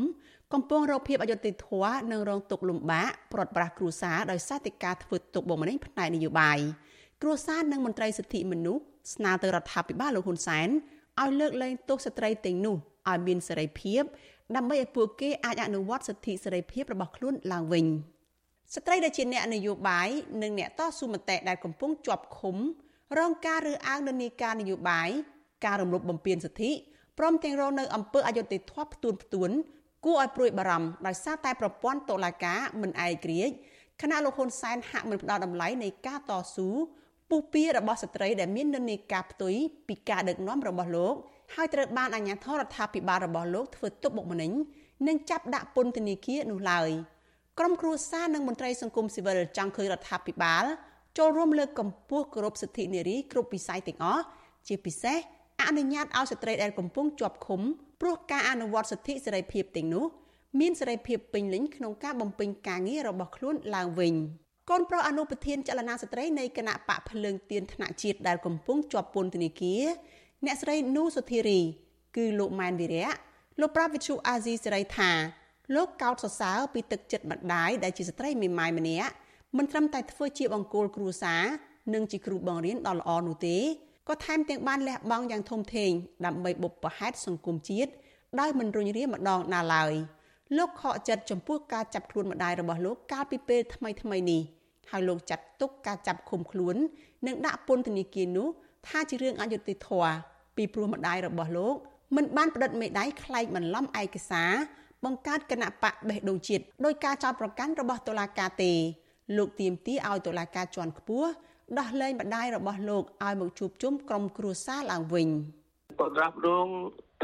កំពុងរកភាពអយុត្តិធម៌និងរងទុក្ខលំបាកព្រាត់ប្រាសគ្រួសារដោយសារតែការធ្វើទុកបុកម្នេញផ្នែកនយោបាយគ្រួសារនិងមន្ត្រីសិទ្ធិមនុស្សស្នើទៅរដ្ឋាភិបាលលោកហ៊ុនសែនឲ្យលើកលែងទោសស្ត្រីទាំងនោះឲ្យមានសេរីភាពដើម្បីឲ្យពួកគេអាចអនុវត្តសិទ្ធិសេរីភាពរបស់ខ្លួនឡើងវិញស្ត្រីដែលជាអ្នកនយោបាយនិងអ្នកតស៊ូមតិដែលកំពុងជាប់ឃុំរងការរើសអើងនៅនីការនយោបាយការរំលោភបំពានសិទ្ធិព្រមទាំងរងនៅអំពើអយុត្តិធម៌ផ្ទួនផ្ទួន គួរឲ្យព្រួយបារម្ភដោយសារតែប្រព័ន្ធតុលាការមិនឯករាជ្យខណៈលោកហ៊ុនសែនហាក់មិនផ្ដល់តម្លៃនៃការតស៊ូពុះពៀរបស់ស្ត្រីដែលមាននិន្នាការផ្ទុយពីការដឹកនាំរបស់លោកហើយត្រូវបានអាជ្ញាធររដ្ឋាភិបាលរបស់លោកធ្វើទុកបុកម្នេញនិងចាប់ដាក់ពន្ធនាគារនោះឡើយក្រុមគ្រួសារនិងមន្ត្រីសង្គមស៊ីវិលចង់ឃើញរដ្ឋាភិបាលចូលរួមលើកកម្ពស់គោរពសិទ្ធិនារីគ្រប់វិស័យទាំងអស់ជាពិសេស អនុញ្ញាតឲ្យស្ត្រីដែលកំពុងជាប់ឃុំព្រោះការអនុវត្តសិទ្ធិសេរីភាពទាំងនោះមានសេរីភាពពេញលេញក្នុងការបំពេញការងាររបស់ខ្លួនឡើងវិញកូនប្រុសអនុប្រធានចលនាស្ត្រីនៃគណៈបកភ្លើងទៀនថ្នាក់ជាតិដែលកំពុងជាប់ពន្ធនាគារអ្នកស្រីនូសុធារី គឺលោកម៉ែនវិរៈលោកប្រាវិទ្យុអាស៊ីសេរីថាលោកកោតសរសើរពីទឹកចិត្តម្ដាយដែលជាស្ត្រីមេម៉ាយម្នាក់មិនត្រឹមតែធ្វើជាបង្គោលគ្រួសារនិងជាគ្រូបង្រៀនដ៏ល្អនោះទេ ក៏ថែមទាំងបានលះបង់យ៉ាងធំធេងដើម្បីបុព្វហេតុសង្គមជាតិដោយមិនរុញរាម្ដងណាឡើយលោកខកចិត្តចំពោះការចាប់ខ្លួនម្ដាយរបស់លោកកាលពីពេលថ្មីថ្មីនេះហើយលោកចាត់ទុកការចាប់ឃុំខ្លួន និងដាក់ពន្ធនាគារនោះថាជារឿងអយុត្តិធម៌ពីព្រោះម្ដាយរបស់លោកមិនបានផ្តិតមេដៃខ្លែងបន្លំឯកសារបង្កើតគណៈបកបេះដូងជាតិដោយការចោទប្រកាន់របស់តុលាការទេលោកទៀមទីឲ្យតុលាការជាន់ខ្ពស់ ដោះលែងម្ដាយរបស់លោកឲ្យមកជួបជុំក្រុមគ្រួសារឡើងវិញគាត់រាប់រង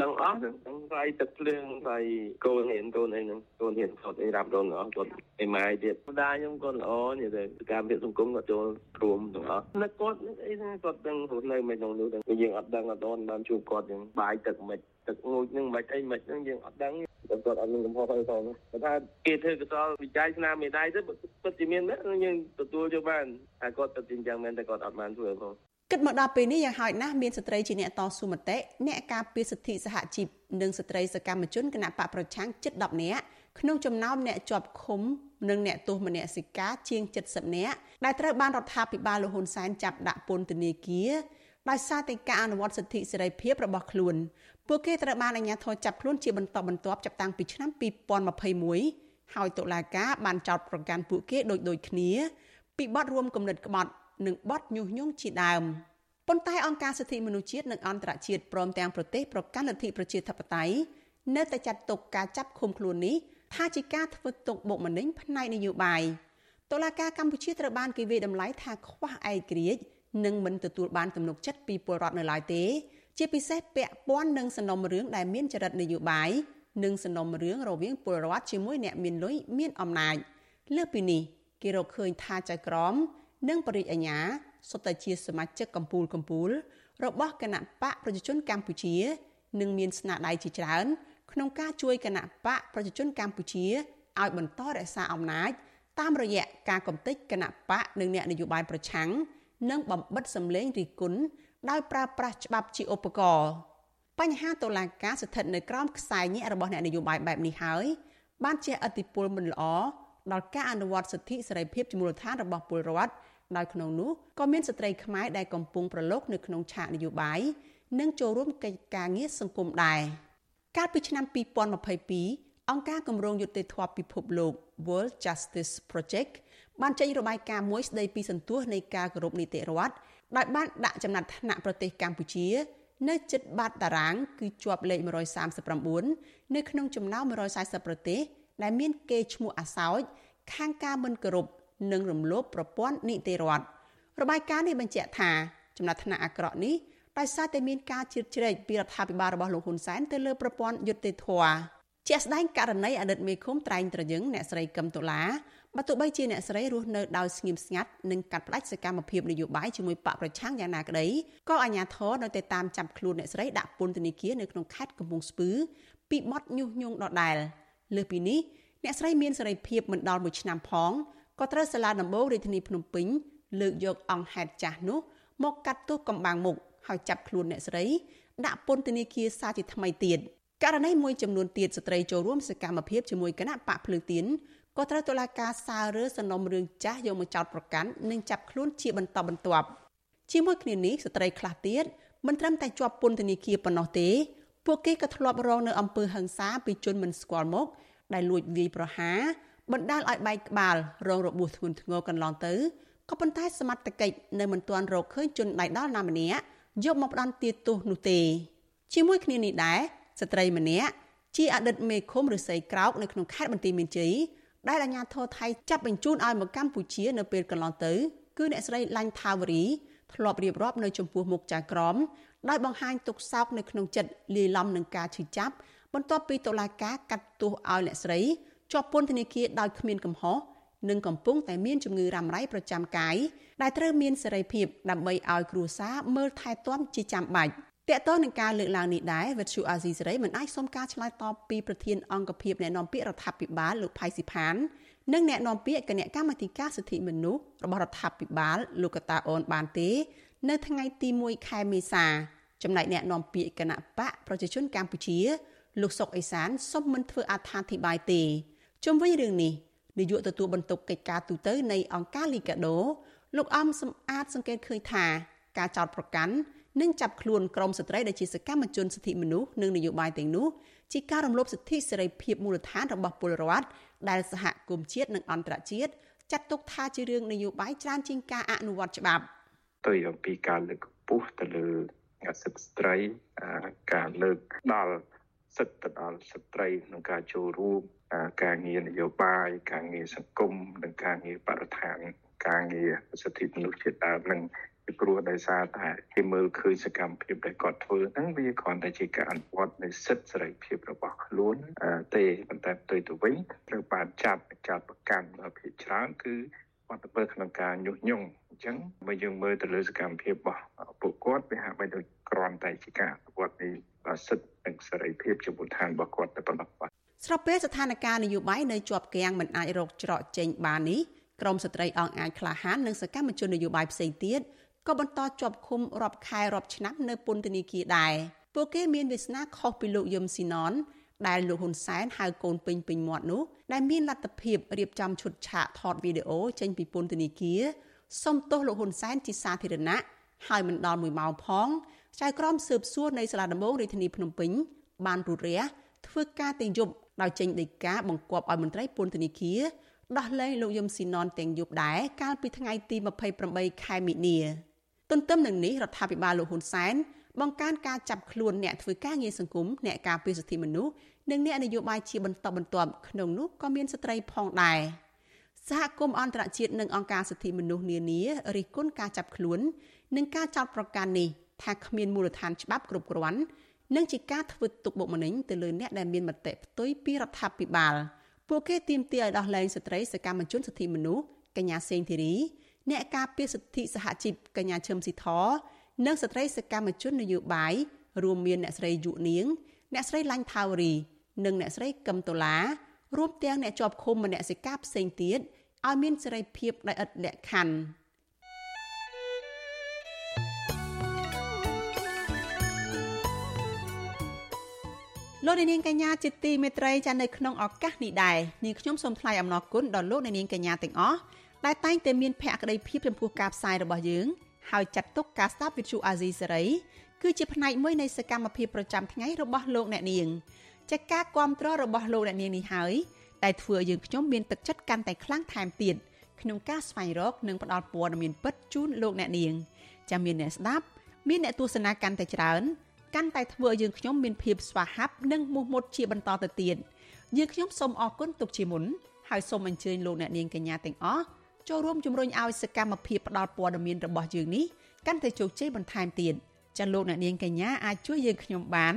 ទាំងអស់ទាំងស្អីទឹកភ្លើងស្អីកូនហ៊ានកូនអីហ្នឹងកូនហ៊ានគាត់អីរាប់រងទាំងអស់គាត់អីម៉ាយទៀតម្ដាយខ្ញុំគាត់ល្អនិយាយទៅការវិទ្យាសង្គមគាត់ចូលរួមទាំងអស់នៅគាត់អីគាត់ដឹងរស់នៅមិនក្នុងនោះទាំងយើងអត់ដឹងអត់បានជួបគាត់យ៉ាងបាយទឹកមិនទឹកងូចនឹងមិនអីមិនហ្នឹងយើងអត់ដឹង គាត់អត់មានកំហុសអីផងគាត់ថាគេធ្វើកសលវិច័យស្នាមមេដៃទៅពិតជាមានមែនយើងទទួលយកបានតែគាត់ទៅជាអញ្ចឹងមែនតែគាត់អត់បានធ្វើផងគិតមកដល់ពេលនេះយ៉ាងហោចណាស់មានស្ត្រីជាអ្នកតស៊ូមតិអ្នកការពារសិទ្ធិសហជីពនិងស្ត្រីសកម្មជនគណៈបកប្រឆាំងជិត10នាក់ក្នុងចំណោមអ្នកជាប់ឃុំនិងអ្នកទោសមនសិការជាង70នាក់ដែលត្រូវបានរដ្ឋាភិបាលលហ៊ុនសែនចាប់ដាក់ពន្ធនាគារដោយសារតែការអនុវត្តសិទ្ធិសេរីភាពរបស់ខ្លួន ពួកគេត្រូវបានអាជ្ញាធរចាប់ខ្លួនជាបន្តបន្ទាប់ចាប់តាំងពីឆ្នាំ2021ហើយតុលាការបានចោទប្រកាន់ពួកគេដូចដូចគ្នា ពីបទរួមគំនិតក្បត់និងបទញុះញង់ជាដើមប៉ុន្តែអង្គការសិទ្ធិមនុស្សជាតិនិងអន្តរជាតិព្រមទាំងប្រទេសប្រកាន់លទ្ធិប្រជាធិបតេយ្យនៅតែចាត់ទុកការចាប់ឃុំខ្លួននេះថាជាការធ្វើទុកបុកម្នេញផ្នែកនយោបាយតុលាការកម្ពុជាត្រូវបានគេវាយតម្លៃថាខ្វះឯករាជ្យនិងមិនទទួលបានទំនុកចិត្តពីពលរដ្ឋនៅឡើយទេ ជាពិសេសពាក់ព័ន្ធនឹងសំណុំរឿងដែលមានចរិតនយោបាយនិងសំណុំរឿងរវាងពលរដ្ឋជាមួយអ្នកមានលុយមានអំណាចលើពីនេះគេរកឃើញថាចៅក្រម និងបរិយាអាញាសុទ្ធតែជាសមាជិកកម្ពុជាកម្ពុជារបស់គណៈបកប្រជាជនកម្ពុជានិងមានស្នាដៃជាច្រើន ក្នុងការជួយគណៈបកប្រជាជនកម្ពុជាឲ្យបន្តរក្សាអំណាចតាមរយៈការកំទេចគណៈបកនិងអ្នកនយោបាយប្រឆាំងនិងបំបិតសម្លេងរិះគន់ ដោយប្រើប្រាស់ច្បាប់ជាឧបករណ៍បញ្ហាតុលាការស្ថិតនៅក្រោមខ្សែញាក់របស់អ្នកនយោបាយបែបនេះហើយបានជះឥទ្ធិពលមិនល្អដល់ការអនុវត្តសិទ្ធិសេរីភាពជាមូលដ្ឋានរបស់ពលរដ្ឋដោយក្នុងនោះក៏មានស្ត្រីខ្មែរដែលកំពុងប្រឡូកនៅក្នុងឆាកនយោបាយនិងចូលរួមកិច្ចការងារសង្គមដែរកាលពីឆ្នាំ2022អង្គការគម្រោងយុត្តិធម៌ពិភពលោក World Justice Project បានចេញរបាយការណ៍មួយស្ដីពីសន្ទុះនៃការគោរពនីតិរដ្ឋ ដោយបានដាក់ចំណាត់ថ្នាក់ប្រទេសកម្ពុជា នៅជិតបាតតារាង គឺជាប់លេខ139នៅក្នុងចំណោម140ប្រទេសដែលមានគេឈ្មោះអាសោចខាងការមិនគោរពនិងរំលោភប្រព័ន្ធនីតិរដ្ឋរបាយការណ៍នេះបញ្ជាក់ថាចំណាត់ថ្នាក់អាក្រក់នេះដោយសារតែមានការជឿជ្រែកពីរដ្ឋាភិបាលរបស់លោកហ៊ុនសែនទៅលើប្រព័ន្ធយុត្តិធម៌ជាក់ស្ដែងករណីអតីតមេឃុំត្រែងត្រយឹងអ្នកស្រីកឹមតុលា បើទោះបីជាអ្នកស្រីរស់នៅដោយស្ងៀមស្ងាត់និងកាត់ផ្តាច់សកម្មភាពនយោបាយជាមួយបកប្រឆាំងយ៉ាងណាក្តីក៏អាជ្ញាធរនៅតែតាមចាប់ខ្លួនអ្នកស្រីដាក់ពន្ធនាគារនៅក្នុងខេត្តកំពង់ស្ពឺពីបទញុះញង់ដដែលលើសពីនេះអ្នកស្រីមានសេរីភាពមិនដល់1ឆ្នាំផងក៏ត្រូវសាលាដំបូងរាជធានីភ្នំពេញលើកយកអង្គហេតុចាស់នោះមកកាត់ទោសកំបាំងមុខហើយចាប់ខ្លួនអ្នកស្រីដាក់ពន្ធនាគារសាជាថ្មីទៀតករណីមួយចំនួនទៀតស្ត្រីចូលរួមសកម្មភាពជាមួយគណៈបកភ្លើងទៀន ក៏ត្រូវតុលាការសាររើសំណុំរឿងចាស់យកមកចោទប្រកាន់និងចាប់ខ្លួនជាបន្តបន្ទាប់ជាមួយគ្នានេះស្ត្រីខ្លះទៀតមិនត្រឹមតែជាប់ពន្ធនាគារប៉ុណ្ណោះទេ ពួកគេក៏ធ្លាប់រងនៅអំពើហិង្សាពីជនមិនស្គាល់មុខដែលលួចវាយប្រហារបណ្ដាលឲ្យបែកក្បាលរងរបួសធ្ងន់ធ្ងរកន្លងទៅក៏ប៉ុន្តែសមត្ថកិច្ចនៅមិនទាន់រកឃើញជនដៃដល់ណាម្នាក់យកមកផ្ដន្ទាទោសនោះទេជាមួយគ្នានេះដែរស្ត្រីម្នាក់ជាអតីតមេឃុំឫស្សីក្រោកនៅក្នុងខេត្តបន្ទាយមានជ័យ ដែលអាជ្ញាធរថៃចាប់បញ្ជូនឲ្យមកកម្ពុជានៅពេលកន្លងទៅគឺអ្នកស្រីឡាញ់ថាវរីធ្លាប់រៀបរាប់នៅចំពោះមុខចៅក្រមដោយបង្ហាញទុកសោកនៅក្នុងចិត្តលាយឡំនឹងការឈឺចាប់បន្ទាប់ពីតុលាការកាត់ទោសឲ្យអ្នកស្រីជាប់ពន្ធនាគារដោយគ្មានកំហុសនិងកំពុងតែមានជំងឺរ៉ាំរ៉ៃប្រចាំកាយដែលត្រូវមានសេរីភាពដើម្បីឲ្យគ្រួសារមើលថែទាំជាចាំបាច់ តកតនឹងការលើកឡើងនេះដែរវិទ្យុអាស៊ីសេរីមិនអាចសុំការឆ្លើយតបពីប្រធានអង្គភិបអ្នកនាំពាក្យរដ្ឋាភិបាលលោកផៃស៊ីផាននិងអ្នកនាំពាក្យគណៈកម្មាធិការសិទ្ធិមនុស្សរបស់រដ្ឋាភិបាលលោកកតាអូនបានទេ នៅថ្ងៃទី1ខែមេសាចំណែកអ្នកនាំពាក្យគណៈបកប្រជាជនកម្ពុជាលោកសុកអេសានសុំមិនធ្វើអត្ថាធិប្បាយទេជុំវិញរឿងនេះនាយកទទួលបន្ទុកកិច្ចការទូតនៃអង្គការលីកាដូលោកអំសំអាតសង្កេតឃើញថាការចោតប្រកាន់ និងចាប់ខ្លួនក្រុមស្ត្រីដែលជាសកម្មជនសិទ្ធិមនុស្សនិងនយោបាយទាំងនោះជាការរំលោភសិទ្ធិសេរីភាពមូលដ្ឋានរបស់ពលរដ្ឋដែលសហគមន៍ជាតិនិងអន្តរជាតិចាត់ទុកថាជារឿងនយោបាយច្រើនជាងការអនុវត្តច្បាប់ទៅអំពីការលើកកម្ពស់ទៅលើសិទ្ធិស្ត្រីការលើកដល់សិទ្ធិទៅដល់ស្ត្រីក្នុងការចូលរួមការងារនយោបាយការងារសង្គមនិងការងារបរិស្ថានការងារសិទ្ធិមនុស្សជាដើមនឹង ពីព្រោះដោយសារតែគេមើលឃើញសកម្មភាពដែលគាត់ធ្វើហ្នឹងវាគ្រាន់តែជាការអនុវត្តនៃសិទ្ធិសេរីភាពរបស់ខ្លួនទេប៉ុន្តែផ្ទុយទៅវិញត្រូវបានចាប់ចោតប្រកាន់ភាគច្រើនគឺបាត់ទៅក្នុងការញុះញង់អញ្ចឹងបើយើងមើលទៅលើសកម្មភាពរបស់ពួកគាត់វាហាក់បីដូចគ្រាន់តែជាការអនុវត្តនៃសិទ្ធិនិងសេរីភាពជាមូលដ្ឋានរបស់គាត់តែប៉ុណ្ណោះបាទស្របពេលស្ថានភាពនយោបាយនៅជាប់គាំងមិនអាចរកច្រកចេញបាននេះក្រមស្ត្រីអង្គអាចក្លាហាននិងសកម្មជននយោបាយផ្សេងទៀត ក៏បន្តជាប់ឃុំរាប់ខែរាប់ឆ្នាំនៅពន្ធនាគារដែរពួកគេមានវាសនាខុសពីលោកយឹមស៊ីណនដែលលោកហ៊ុនសែនហៅកូនពេញពេញមាត់នោះដែលមានលទ្ធភាពរៀបចំឈុតឆាកថតវីដេអូចេញពីពន្ធនាគារសុំទោសលោកហ៊ុនសែនជាសាធារណៈហើយមិនដល់1ម៉ោងផងចៅក្រមស៊ើបសួរនៃសាលាដំបងរាជធានីភ្នំពេញបានរួតរះធ្វើការទាំងយប់ដោយចេញដីកាបង្គាប់ឲ្យមន្ត្រីពន្ធនាគារដោះលែងលោកយឹមស៊ីណនទាំងយប់ដែរកាលពីថ្ងៃទី28ខែមិនិនា ទន្ទឹមនឹងនេះរដ្ឋាភិបាលលោកហ៊ុនសែនបង្កើនការចាប់ខ្លួនអ្នកធ្វើការងារសង្គមអ្នកការពារសិទ្ធិមនុស្សនិងអ្នកនយោបាយជាបន្តបន្ទាប់ក្នុងនោះក៏មានស្ត្រីផងដែរសហគមន៍អន្តរជាតិនិងអង្គការសិទ្ធិមនុស្សនានារិះគន់ការចាប់ខ្លួន និងការចោទប្រកាន់នេះថាគ្មានមូលដ្ឋានច្បាប់គ្រប់គ្រាន់និងជាការធ្វើទុកបុកម្នេញទៅលើអ្នកដែលមានមតិផ្ទុយពីរដ្ឋាភិបាលពួកគេទាមទារឲ្យដោះលែងស្ត្រីសកម្មជនសិទ្ធិមនុស្សកញ្ញាសេងធីរី អ្នកការពារសិទ្ធិសហជីពកញ្ញាឈឹមស៊ីធនិងស្ត្រីសកម្មជននយោបាយរួមមានអ្នកស្រីយុនាង អ្នកស្រីឡាញ់ថាវរី និងអ្នកស្រីកឹមតូឡារួមទាំងអ្នកជាប់ឃុំមនសិការផ្សេងទៀតឲ្យមានសេរីភាពដោយឥតលក្ខខណ្ឌលោកនាងកញ្ញាជាទីមេត្រីចានៅក្នុងឱកាសនេះដែរនាងខ្ញុំសូមថ្លែងអំណរគុណដល់លោកនាងកញ្ញាទាំងអស់ ដែលតែងតែមានភក្ដីភាពចំពោះការផ្សាយរបស់យើងហើយចាត់ទុកការស្ដាប់វិទ្យុអាស៊ីសេរីគឺជាផ្នែកមួយនៃសកម្មភាពប្រចាំថ្ងៃរបស់លោកអ្នកនាងចាការគ្រប់គ្រងរបស់លោកអ្នកនាងនេះហើយដែលធ្វើឲ្យយើងខ្ញុំមានទឹកចិត្តកាន់តែខ្លាំងថែមទៀតក្នុងការស្វែងរកនិងផ្តល់ព័ត៌មានពិតជូនលោកអ្នកនាងចាំមានអ្នកស្ដាប់មានអ្នកទស្សនាកាន់តែច្រើនកាន់តែធ្វើឲ្យយើងខ្ញុំមានភាពស្វាហាប់និងមោះមុតជាបន្តទៅទៀតយើងខ្ញុំសូមអរគុណទុកជាមុនហើយសូមអញ្ជើញលោកអ្នកនាងកញ្ញាទាំងអស់ ចូលរួមជំរុញឲ្យសកម្មភាពផ្តល់ព័ត៌មានរបស់យើងនេះកាន់តែជោគជ័យបន្ថែមទៀតចាលោកអ្នកនាងកញ្ញាអាចជួយយើងខ្ញុំបាន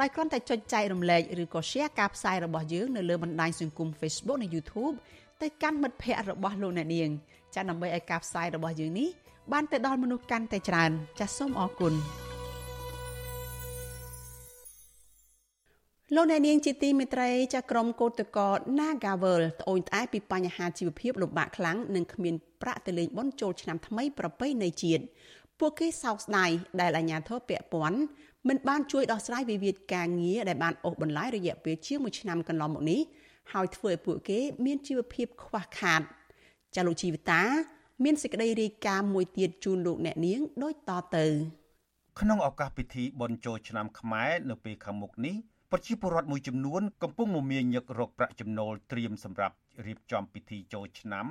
ដោយគ្រាន់តែចុចចែករំលែកឬក៏ share ការផ្សាយរបស់យើងនៅលើបណ្ដាញសង្គម Facebook និង YouTube ទៅកាន់មិត្តភ័ក្តិរបស់លោកអ្នកនាងចាដើម្បីឲ្យការផ្សាយរបស់យើងនេះបានទៅដល់មនុស្សកាន់តែច្រើនចាសសូមអរគុណ លោកអ្នកនាងជាទីមេត្រីចាក្រុមកោតកោ Nagavel ត្អូញត្អែពីបញ្ហាជីវភាពលំបាកខ្លាំងនិងគ្មានប្រាក់ទៅលេងបុណ្យចូលឆ្នាំថ្មីប្រពៃណីជាតិពួកគេសោកស្ដាយដែលអាជ្ញាធរពាក់ព័ន្ធមិនបានជួយដោះស្រាយវិវាទការងារដែលបានអូសបន្លាយរយៈពេលជាង1ឆ្នាំកន្លងមកនេះហើយធ្វើឲ្យពួកគេមានជីវភាពខ្វះខាតចាលោកជីវិតា មានសេចក្តីរាយការណ៍មួយទៀតជូនលោកអ្នកនាងដូចតទៅ ក្នុងឱកាសពិធីបុណ្យចូលឆ្នាំខ្មែរនៅពេលខាងមុខនេះ ប្រជាពលរដ្ឋមួយចំនួនកំពុងមមាញឹករកប្រាក់ចំណូលត្រៀមសម្រាប់រៀបចំពិធីចូលឆ្នាំ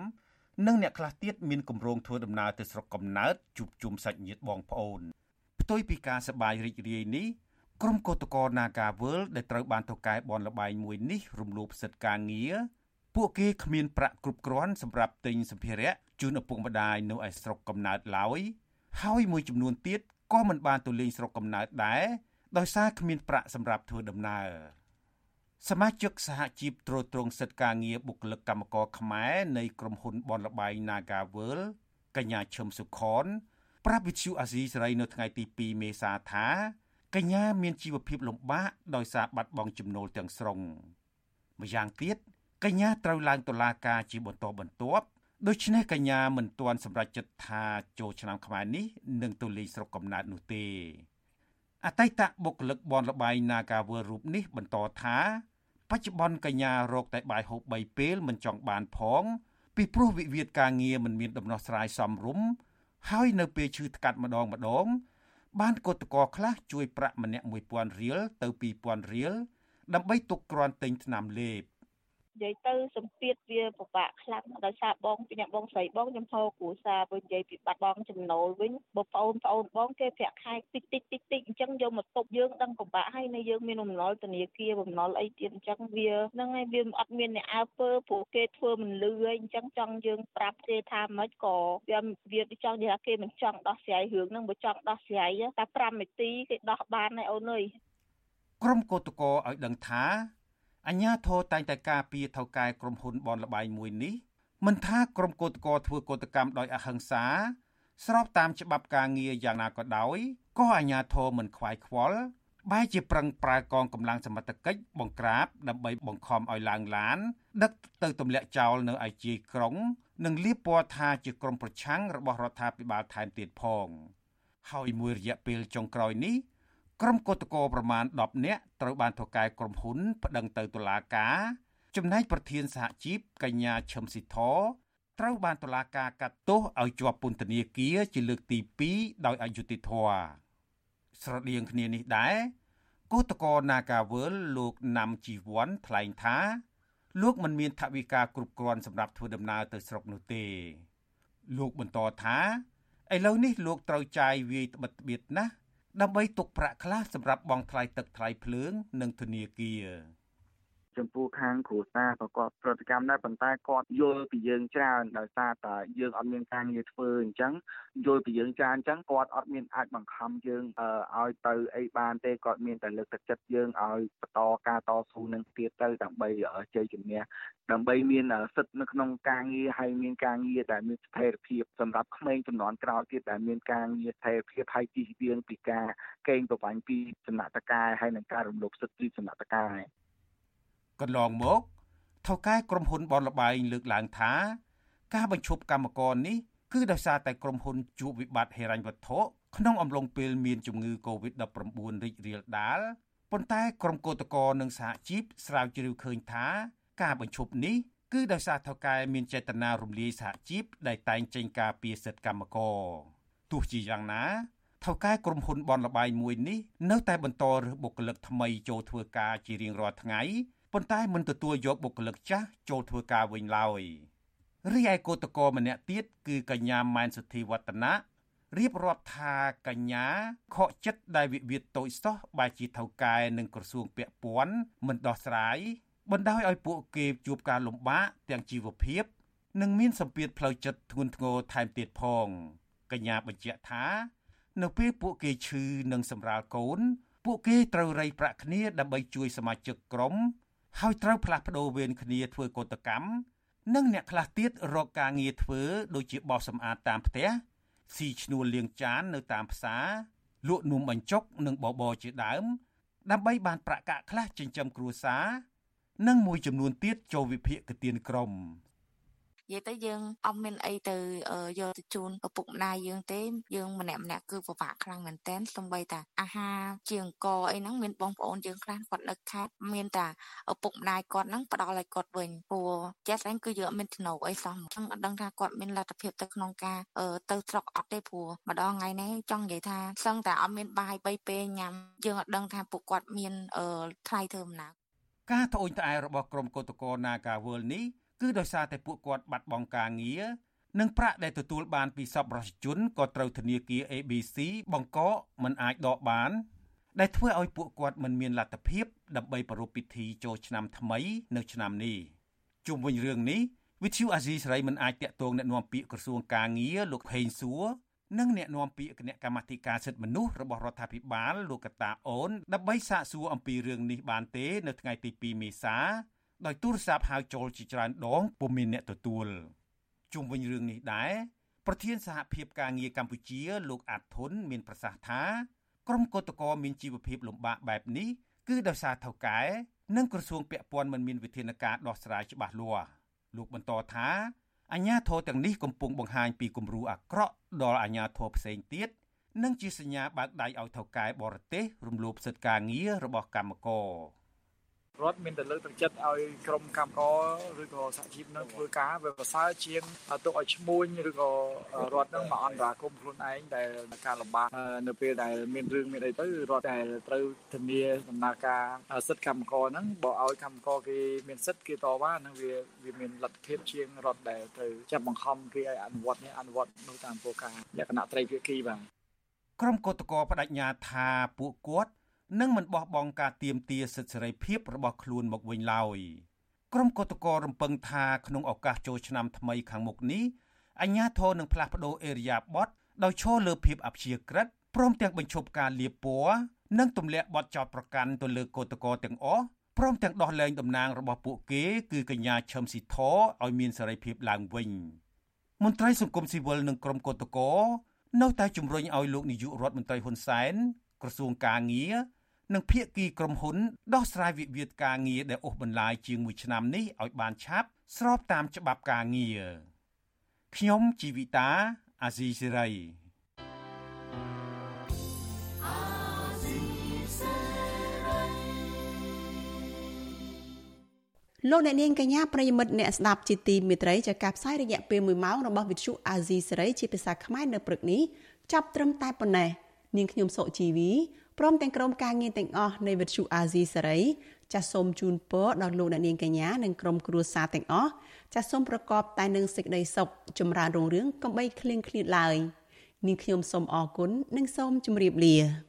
និងអ្នកខ្លះទៀតមានគម្រោងធ្វើដំណើរទៅស្រុកកំណើតជួបជុំសាច់ញាតិបងប្អូនផ្ទុយពីការសប្បាយរីករាយនេះក្រុមកោតក្រ Nagawal ដែលត្រូវបានថៅកែបនលបែងមួយនេះរំលោភសិទ្ធិការងារពួកគេគ្មានប្រាក់គ្រប់គ្រាន់សម្រាប់ទិញសម្ភារៈជូនឪពុកម្ដាយនៅឯស្រុកកំណើតឡើយហើយមួយចំនួនទៀតក៏មិនបានទៅលេងស្រុកកំណើតដែរ ដោយសារគ្មានប្រាក់សម្រាប់ធ្វើដំណើរសមាជិកសហជីពត្រួតត្រងសិទ្ធិការងារបុគ្គលិកកម្មករខ្មែរនៃក្រុមហ៊ុនបនលបែង Nagawal កញ្ញាឈឹមសុខនប្រាប់វិទ្យុអាស៊ីសេរីនៅថ្ងៃទី2មេសាថាកញ្ញាមានជីវភាពលំបាកដោយសារបាត់បង់ចំណូលទាំងស្រុងម្យ៉ាងទៀតកញ្ញាត្រូវឡើងតុលាការជាបន្តបន្ទាប់ដូច្នេះកញ្ញាមិនទាន់សម្រេចចិត្តថាចូលឆ្នាំខ្មែរនេះនឹងទៅលេងស្រុកកំណើតនោះទេ អតីតបុគ្គលិកបនលបែង Nagawal រូបនេះបន្តថាបច្ចុប្បន្នកញ្ញារកតែបាយហូប3ពេលមិនចង់បានផង ពីព្រោះវិវាទការងារមិនមានដំណោះស្រាយសមរម្យហើយនៅពេលឈឺថ្កាត់ម្ដងម្ដង បានកតកោខ្លះជួយប្រាក់ម្នាក់1000រៀលទៅ2000រៀលដើម្បីទុកគ្រាន់ទិញថ្នាំលេប និយាយទៅសម្ពាធវាពិបាកខ្លាំងដោយសារបងពីអ្នកបងស្រីបងចំហគ្រួសារវិញនិយាយពីបាត់បងចំណូលវិញបងប្អូនប្អូនបងគេប្រាក់ខែតិចតិចតិចតិចអញ្ចឹងយកមកទុកយើងដឹងពិបាកហើយនៅយើងមានបំណុលធនាគារបំណុលអីទៀតអញ្ចឹងវាហ្នឹងហើយវាអត់មានអ្នកអើពើព្រោះគេធ្វើមិនលឺអីអញ្ចឹងចង់យើងប្រាប់គេថាម៉េចក៏វាវាចង់និយាយថាគេមិនចង់ដោះស្រាយរឿងហ្នឹងបើចង់ដោះស្រាយតែ5នាទីគេដោះបានហើយអូនអើយក្រុមកោតកោឲ្យដឹងថា អញ្ញាធរតែងតែការពារថៅកែក្រុមហ៊ុនបនលបែងមួយនេះមិនថាក្រុមកោតក្រធ្វើកោតកម្មដោយអហិង្សា ស្របតាមច្បាប់ការងារយ៉ាងណាក៏ដោយក៏អាជ្ញាធរមិនខ្វាយខ្វល់បែរជាប្រឹងប្រើកងកម្លាំងសមត្ថកិច្ចបង្ក្រាបដើម្បីបង្ខំឲ្យឡើងឡាន ដឹកទៅទម្លាក់ចោលនៅឯជាយក្រុង និងលាបពណ៌ថាជាក្រុមប្រឆាំងរបស់រដ្ឋាភិបាលថែមទៀតផង ហើយមួយរយៈពេលចុងក្រោយនេះ ក្រុមកោតក្រប្រមាណ10នាក់ត្រូវបានថៅកែក្រុមហ៊ុនប្តឹងទៅតុលាការ ចំណែកប្រធានសហជីពកញ្ញាឈឹមស៊ីធត្រូវបានតុលាការកាត់ទោសឲ្យជាប់ពន្ធនាគារជាលើកទី2ដោយអយុត្តិធម៌ស្រដៀងគ្នានេះដែរគឧតកោ Nagawal លោកណាំជីវ័នថ្លែងថាលោកមិនមានថវិកាគ្រប់គ្រាន់សម្រាប់ធ្វើដំណើរទៅស្រុកនោះទេ លោកបន្តថាឥឡូវនេះលោកត្រូវចាយវាយត្បិតត្បៀតណាស់ ដើម្បីទុកប្រាក់ខ្លះសម្រាប់បង់ថ្លៃទឹកថ្លៃភ្លើង និងធនាគារ ចំពោះខាងគ្រួសារក៏គាត់ប្រតិកម្មដែរប៉ុន្តែគាត់យល់ពីយើងច្រើនដោយសារតែយើងអត់មានការងារធ្វើអញ្ចឹងយល់ពីយើងច្រើនអញ្ចឹងគាត់អត់មានអាចបង្ខំយើងឲ្យទៅអីបានទេគាត់មានតែលើកទឹកចិត្តយើងឲ្យបន្តការតស៊ូនឹងទៀតទៅដើម្បីជ័យជំនះដើម្បីមានសិទ្ធិនៅក្នុងការងារហើយមានការងារដែលមានស្ថិរភាពសម្រាប់ក្មេងចំនួនក្រោយទៀតដែលមានការងារស្ថិរភាពហើយទីស្បៀងពីការកេងប្រវ័ញ្ចពីសំណាក់តកាយហើយនឹងការរំលោភសិទ្ធិពីសំណាក់តកាយ កន្លងមកថៅកែក្រុមហ៊ុនបនលបែងលើកឡើងថា ការបញ្ឈប់កម្មករនេះគឺដោយសារតែក្រុមហ៊ុនជួបវិបត្តិហិរញ្ញវត្ថុក្នុងអំឡុងពេលមានជំងឺ Covid-19 រីករាលដាលប៉ុន្តែក្រុមកោតក្រនិងសហជីពស្រាវជ្រាវឃើញថា ការបញ្ឈប់នេះគឺដោយសារថៅកែមានចេតនារំលាយសហជីពដែលតែងចេញការពីសិទ្ធិកម្មករទោះជាយ៉ាងណាថៅកែក្រុមហ៊ុនបនលបាយមួយនេះនៅតែបន្តរើសបុគ្គលិកថ្មីចូលធ្វើការជារៀងរាល់ថ្ងៃ ប៉ុន្តែមិនទទួលយកបុគ្គលិកចាស់ចូលធ្វើការវិញឡើយរីឯគឧតកោម្នាក់ទៀតគឺកញ្ញាម៉ែនសុធីវឌ្ឍនៈរៀបរាប់ថាកញ្ញាខកចិត្តដែលវិវាទតូចសោះបែជាថៅកែនិងក្រសួងពាក់ព័ន្ធមិនដោះស្រាយបណ្ដោយឲ្យពួកគេជួបការលំបាកទាំងជីវភាពនិងមានសម្ពាធផ្លូវចិត្តធ្ងន់ធ្ងរថែមទៀតផងកញ្ញាបញ្ជាក់ថា នៅពេលពួកគេឈឺនិងសម្រាលកូន ពួកគេត្រូវរៃប្រាក់គ្នាដើម្បីជួយសមាជិកក្រុម ហើយត្រូវផ្លាស់ប្ដូរវេនគ្នាធ្វើកោតកម្មនិងអ្នកខ្លះទៀតរកការងារធ្វើដូចជាបោសសម្អាតតាមផ្ទះស៊ីឈ្នួលលាងចាននៅតាមផ្សារលក់នំបញ្ចុកនិងបបរជាដើម ដើម្បីបានប្រាក់កាក់ខ្លះចិញ្ចឹមគ្រួសារនិងមួយចំនួនទៀតចូលវិភាគកទៀនក្រុម និយាយទៅយើងអត់មានអីទៅយកទៅជូនឪពុកម្ដាយយើងទេយើងម្នាក់ម្នាក់គឺពិបាកខ្លាំងមែនតើសំបីតាអាហារជាអង្គអីហ្នឹងមានបងប្អូនយើងខ្លះគាត់នៅខេត្តមានតាឪពុកម្ដាយគាត់ហ្នឹងផ្ដល់ឲ្យគាត់វិញព្រោះចេះស្អែងគឺយើងអត់មានចំណូលអីសោះអញ្ចឹងអត់ដឹងថាគាត់មានលទ្ធភាពទៅក្នុងការទៅស្រុកអត់ទេព្រោះម្ដងថ្ងៃនេះចង់និយាយថាសឹងតែអត់មានបាយ3ពេលញ៉ាំយើងអត់ដឹងថាពួកគាត់មានថ្លៃធ្វើដំណើរការត្អូញត្អែរបស់ក្រុមកោតក្រ Nagawal នេះ គឺដោយសារតែពួកគាត់បាត់បង់ការងារនិងប្រាក់ដែលទទួលបានពីសប្បុរសជនក៏ត្រូវធនាគារ ABC បង្កកមិនអាចដកបាន ដែលធ្វើឲ្យពួកគាត់មិនមានលទ្ធភាពដើម្បីប្រារព្ធពិធីចូលឆ្នាំថ្មីនៅឆ្នាំនេះជុំវិញរឿងនេះវិទ្យុអាស៊ីសេរីមិនអាចតាក់ទងអ្នកនាំពាក្យក្រសួងការងារលោកផេងសួរនិងអ្នកនាំពាក្យគណៈកម្មាធិការសិទ្ធិមនុស្សរបស់រដ្ឋាភិបាលលោកកតាអូនដើម្បីសាកសួរអំពីរឿងនេះបានទេ នៅថ្ងៃទី2មេសា ដោយទូរស័ព្ទហៅចូលជាច្រើនដងពុំមានអ្នកទទួលជុំវិញរឿងនេះដែរប្រធានសហភាពការងារកម្ពុជា លោកអាត់ធុនមានប្រសាសន៍ថាក្រុមកោតក្រមានជីវភាពលំបាកបែបនេះគឺដោយសារថៅកែនិងក្រសួងពាក់ព័ន្ធមិនមានវិធានការដោះស្រាយច្បាស់លាស់លោកបន្តថាអញ្ញាធរទាំងនេះកំពុងបង្ហាញពីគំរូអាក្រក់ដល់អញ្ញាធរផ្សេងទៀតនិងជាសញ្ញាបើកដៃឲ្យថៅកែបរទេសរំលោភសិទ្ធិការងាររបស់កម្មករ រដ្ឋមានតែលើកទឹកចិត្តឲ្យក្រុមកម្មករឬក៏សហជីពនឹងធ្វើការវាប្រសើរជាងទុកឲ្យឈ្មួញឬក៏រដ្ឋនឹងមកអន្តរាគមខ្លួនឯងដែលការលំបាកនៅពេលដែលមានរឿងមានអីទៅរដ្ឋដែលត្រូវធានាដំណើរការសិទ្ធិកម្មករហ្នឹងបើឲ្យកម្មករគេមានសិទ្ធិគេតវ៉ាហ្នឹងវាវាមានលទ្ធភាពជាងរដ្ឋដែលត្រូវចាប់បង្ខំគេឲ្យអនុវត្តនេះអនុវត្តនោះតាមប្រការលក្ខណៈត្រីភាគីបាទក្រុមកោតកោបដិញ្ញាថាពួកគាត់ និងមិនបោះបង់ការទៀមទាសិទ្ធិសេរីភាពរបស់ខ្លួនមកវិញឡើយក្រុមកោតក្ររំពឹងថាក្នុងឱកាសចូលឆ្នាំថ្មីខាងមុខនេះអញ្ញាធននឹងផ្លាស់ប្តូរអេរិយាប័តដោយឈរលើភាពអព្យាក្រឹតព្រមទាំងបញ្ឈប់ការលាបពណ៌និងទម្លាក់បទចោទប្រកាន់ទៅលើកោតក្រទាំងអស់ព្រមទាំងដោះលែងតំណាងរបស់ពួកគេគឺកញ្ញាឈឹមស៊ីធឲ្យមានសេរីភាពឡើងវិញមន្ត្រីសង្គមស៊ីវិលនិងក្រុមកោតក្រនៅតែជំរុញឲ្យលោកនាយករដ្ឋមន្ត្រីហ៊ុនសែនក្រសួងការងារ និងភាគីក្រុមហ៊ុនដោះស្រាយវិវាទការងារដែលអូសបន្លាយជាង1ឆ្នាំនេះឲ្យបានឆាប់ស្របតាមច្បាប់ការងារខ្ញុំជីវិតាអាស៊ីសេរីលោកអ្នកនាងកញ្ញាប្រិយមិត្តអ្នកស្ដាប់ជាទីមេត្រីចាការផ្សាយរយៈពេល1ម៉ោងរបស់វិទ្យុអាស៊ីសេរីជាភាសាខ្មែរនៅព្រឹកនេះចាប់ត្រឹមតែប៉ុណ្ណេះនាងខ្ញុំសុជីវី ព្រមទាំងក្រុមការងារទាំងអស់នៃវិទ្យុអាស៊ីសេរីចាសសូមជូនពរដល់លោកអ្នកនាងកញ្ញានិងក្រុមគ្រួសារទាំងអស់ចាសសូមប្រកបតែនឹងសេចក្តីសុខចម្រើនរុងរឿងកំបីគ្លៀងគ្លាតឡើយនាងខ្ញុំសូមអរគុណនិងសូមជម្រាបលា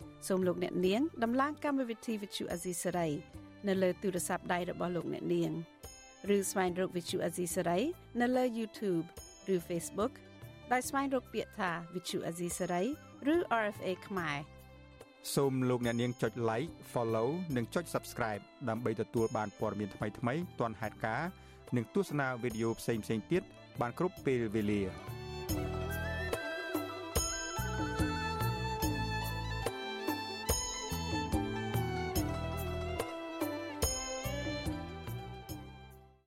សូមលោកអ្នកនាងដំឡើងកម្មវិធី Vithu Azisari នៅលើទូរស័ព្ទដៃរបស់លោកអ្នកនាងឬស្វែងរក Vithu Azisari នៅលើ YouTube ឬ Facebook ដោយស្វែងរកពាក្យថា Vithu Azisari ឬ RFA ខ្មែរសូមលោកអ្នកនាងចុច like follow និងចុច subscribe ដើម្បីទទួលបានព័ត៌មានថ្មីៗទាន់ហេតុការណ៍និងទស្សនាវីដេអូផ្សេងៗទៀតបានគ្រប់ពេលវេលា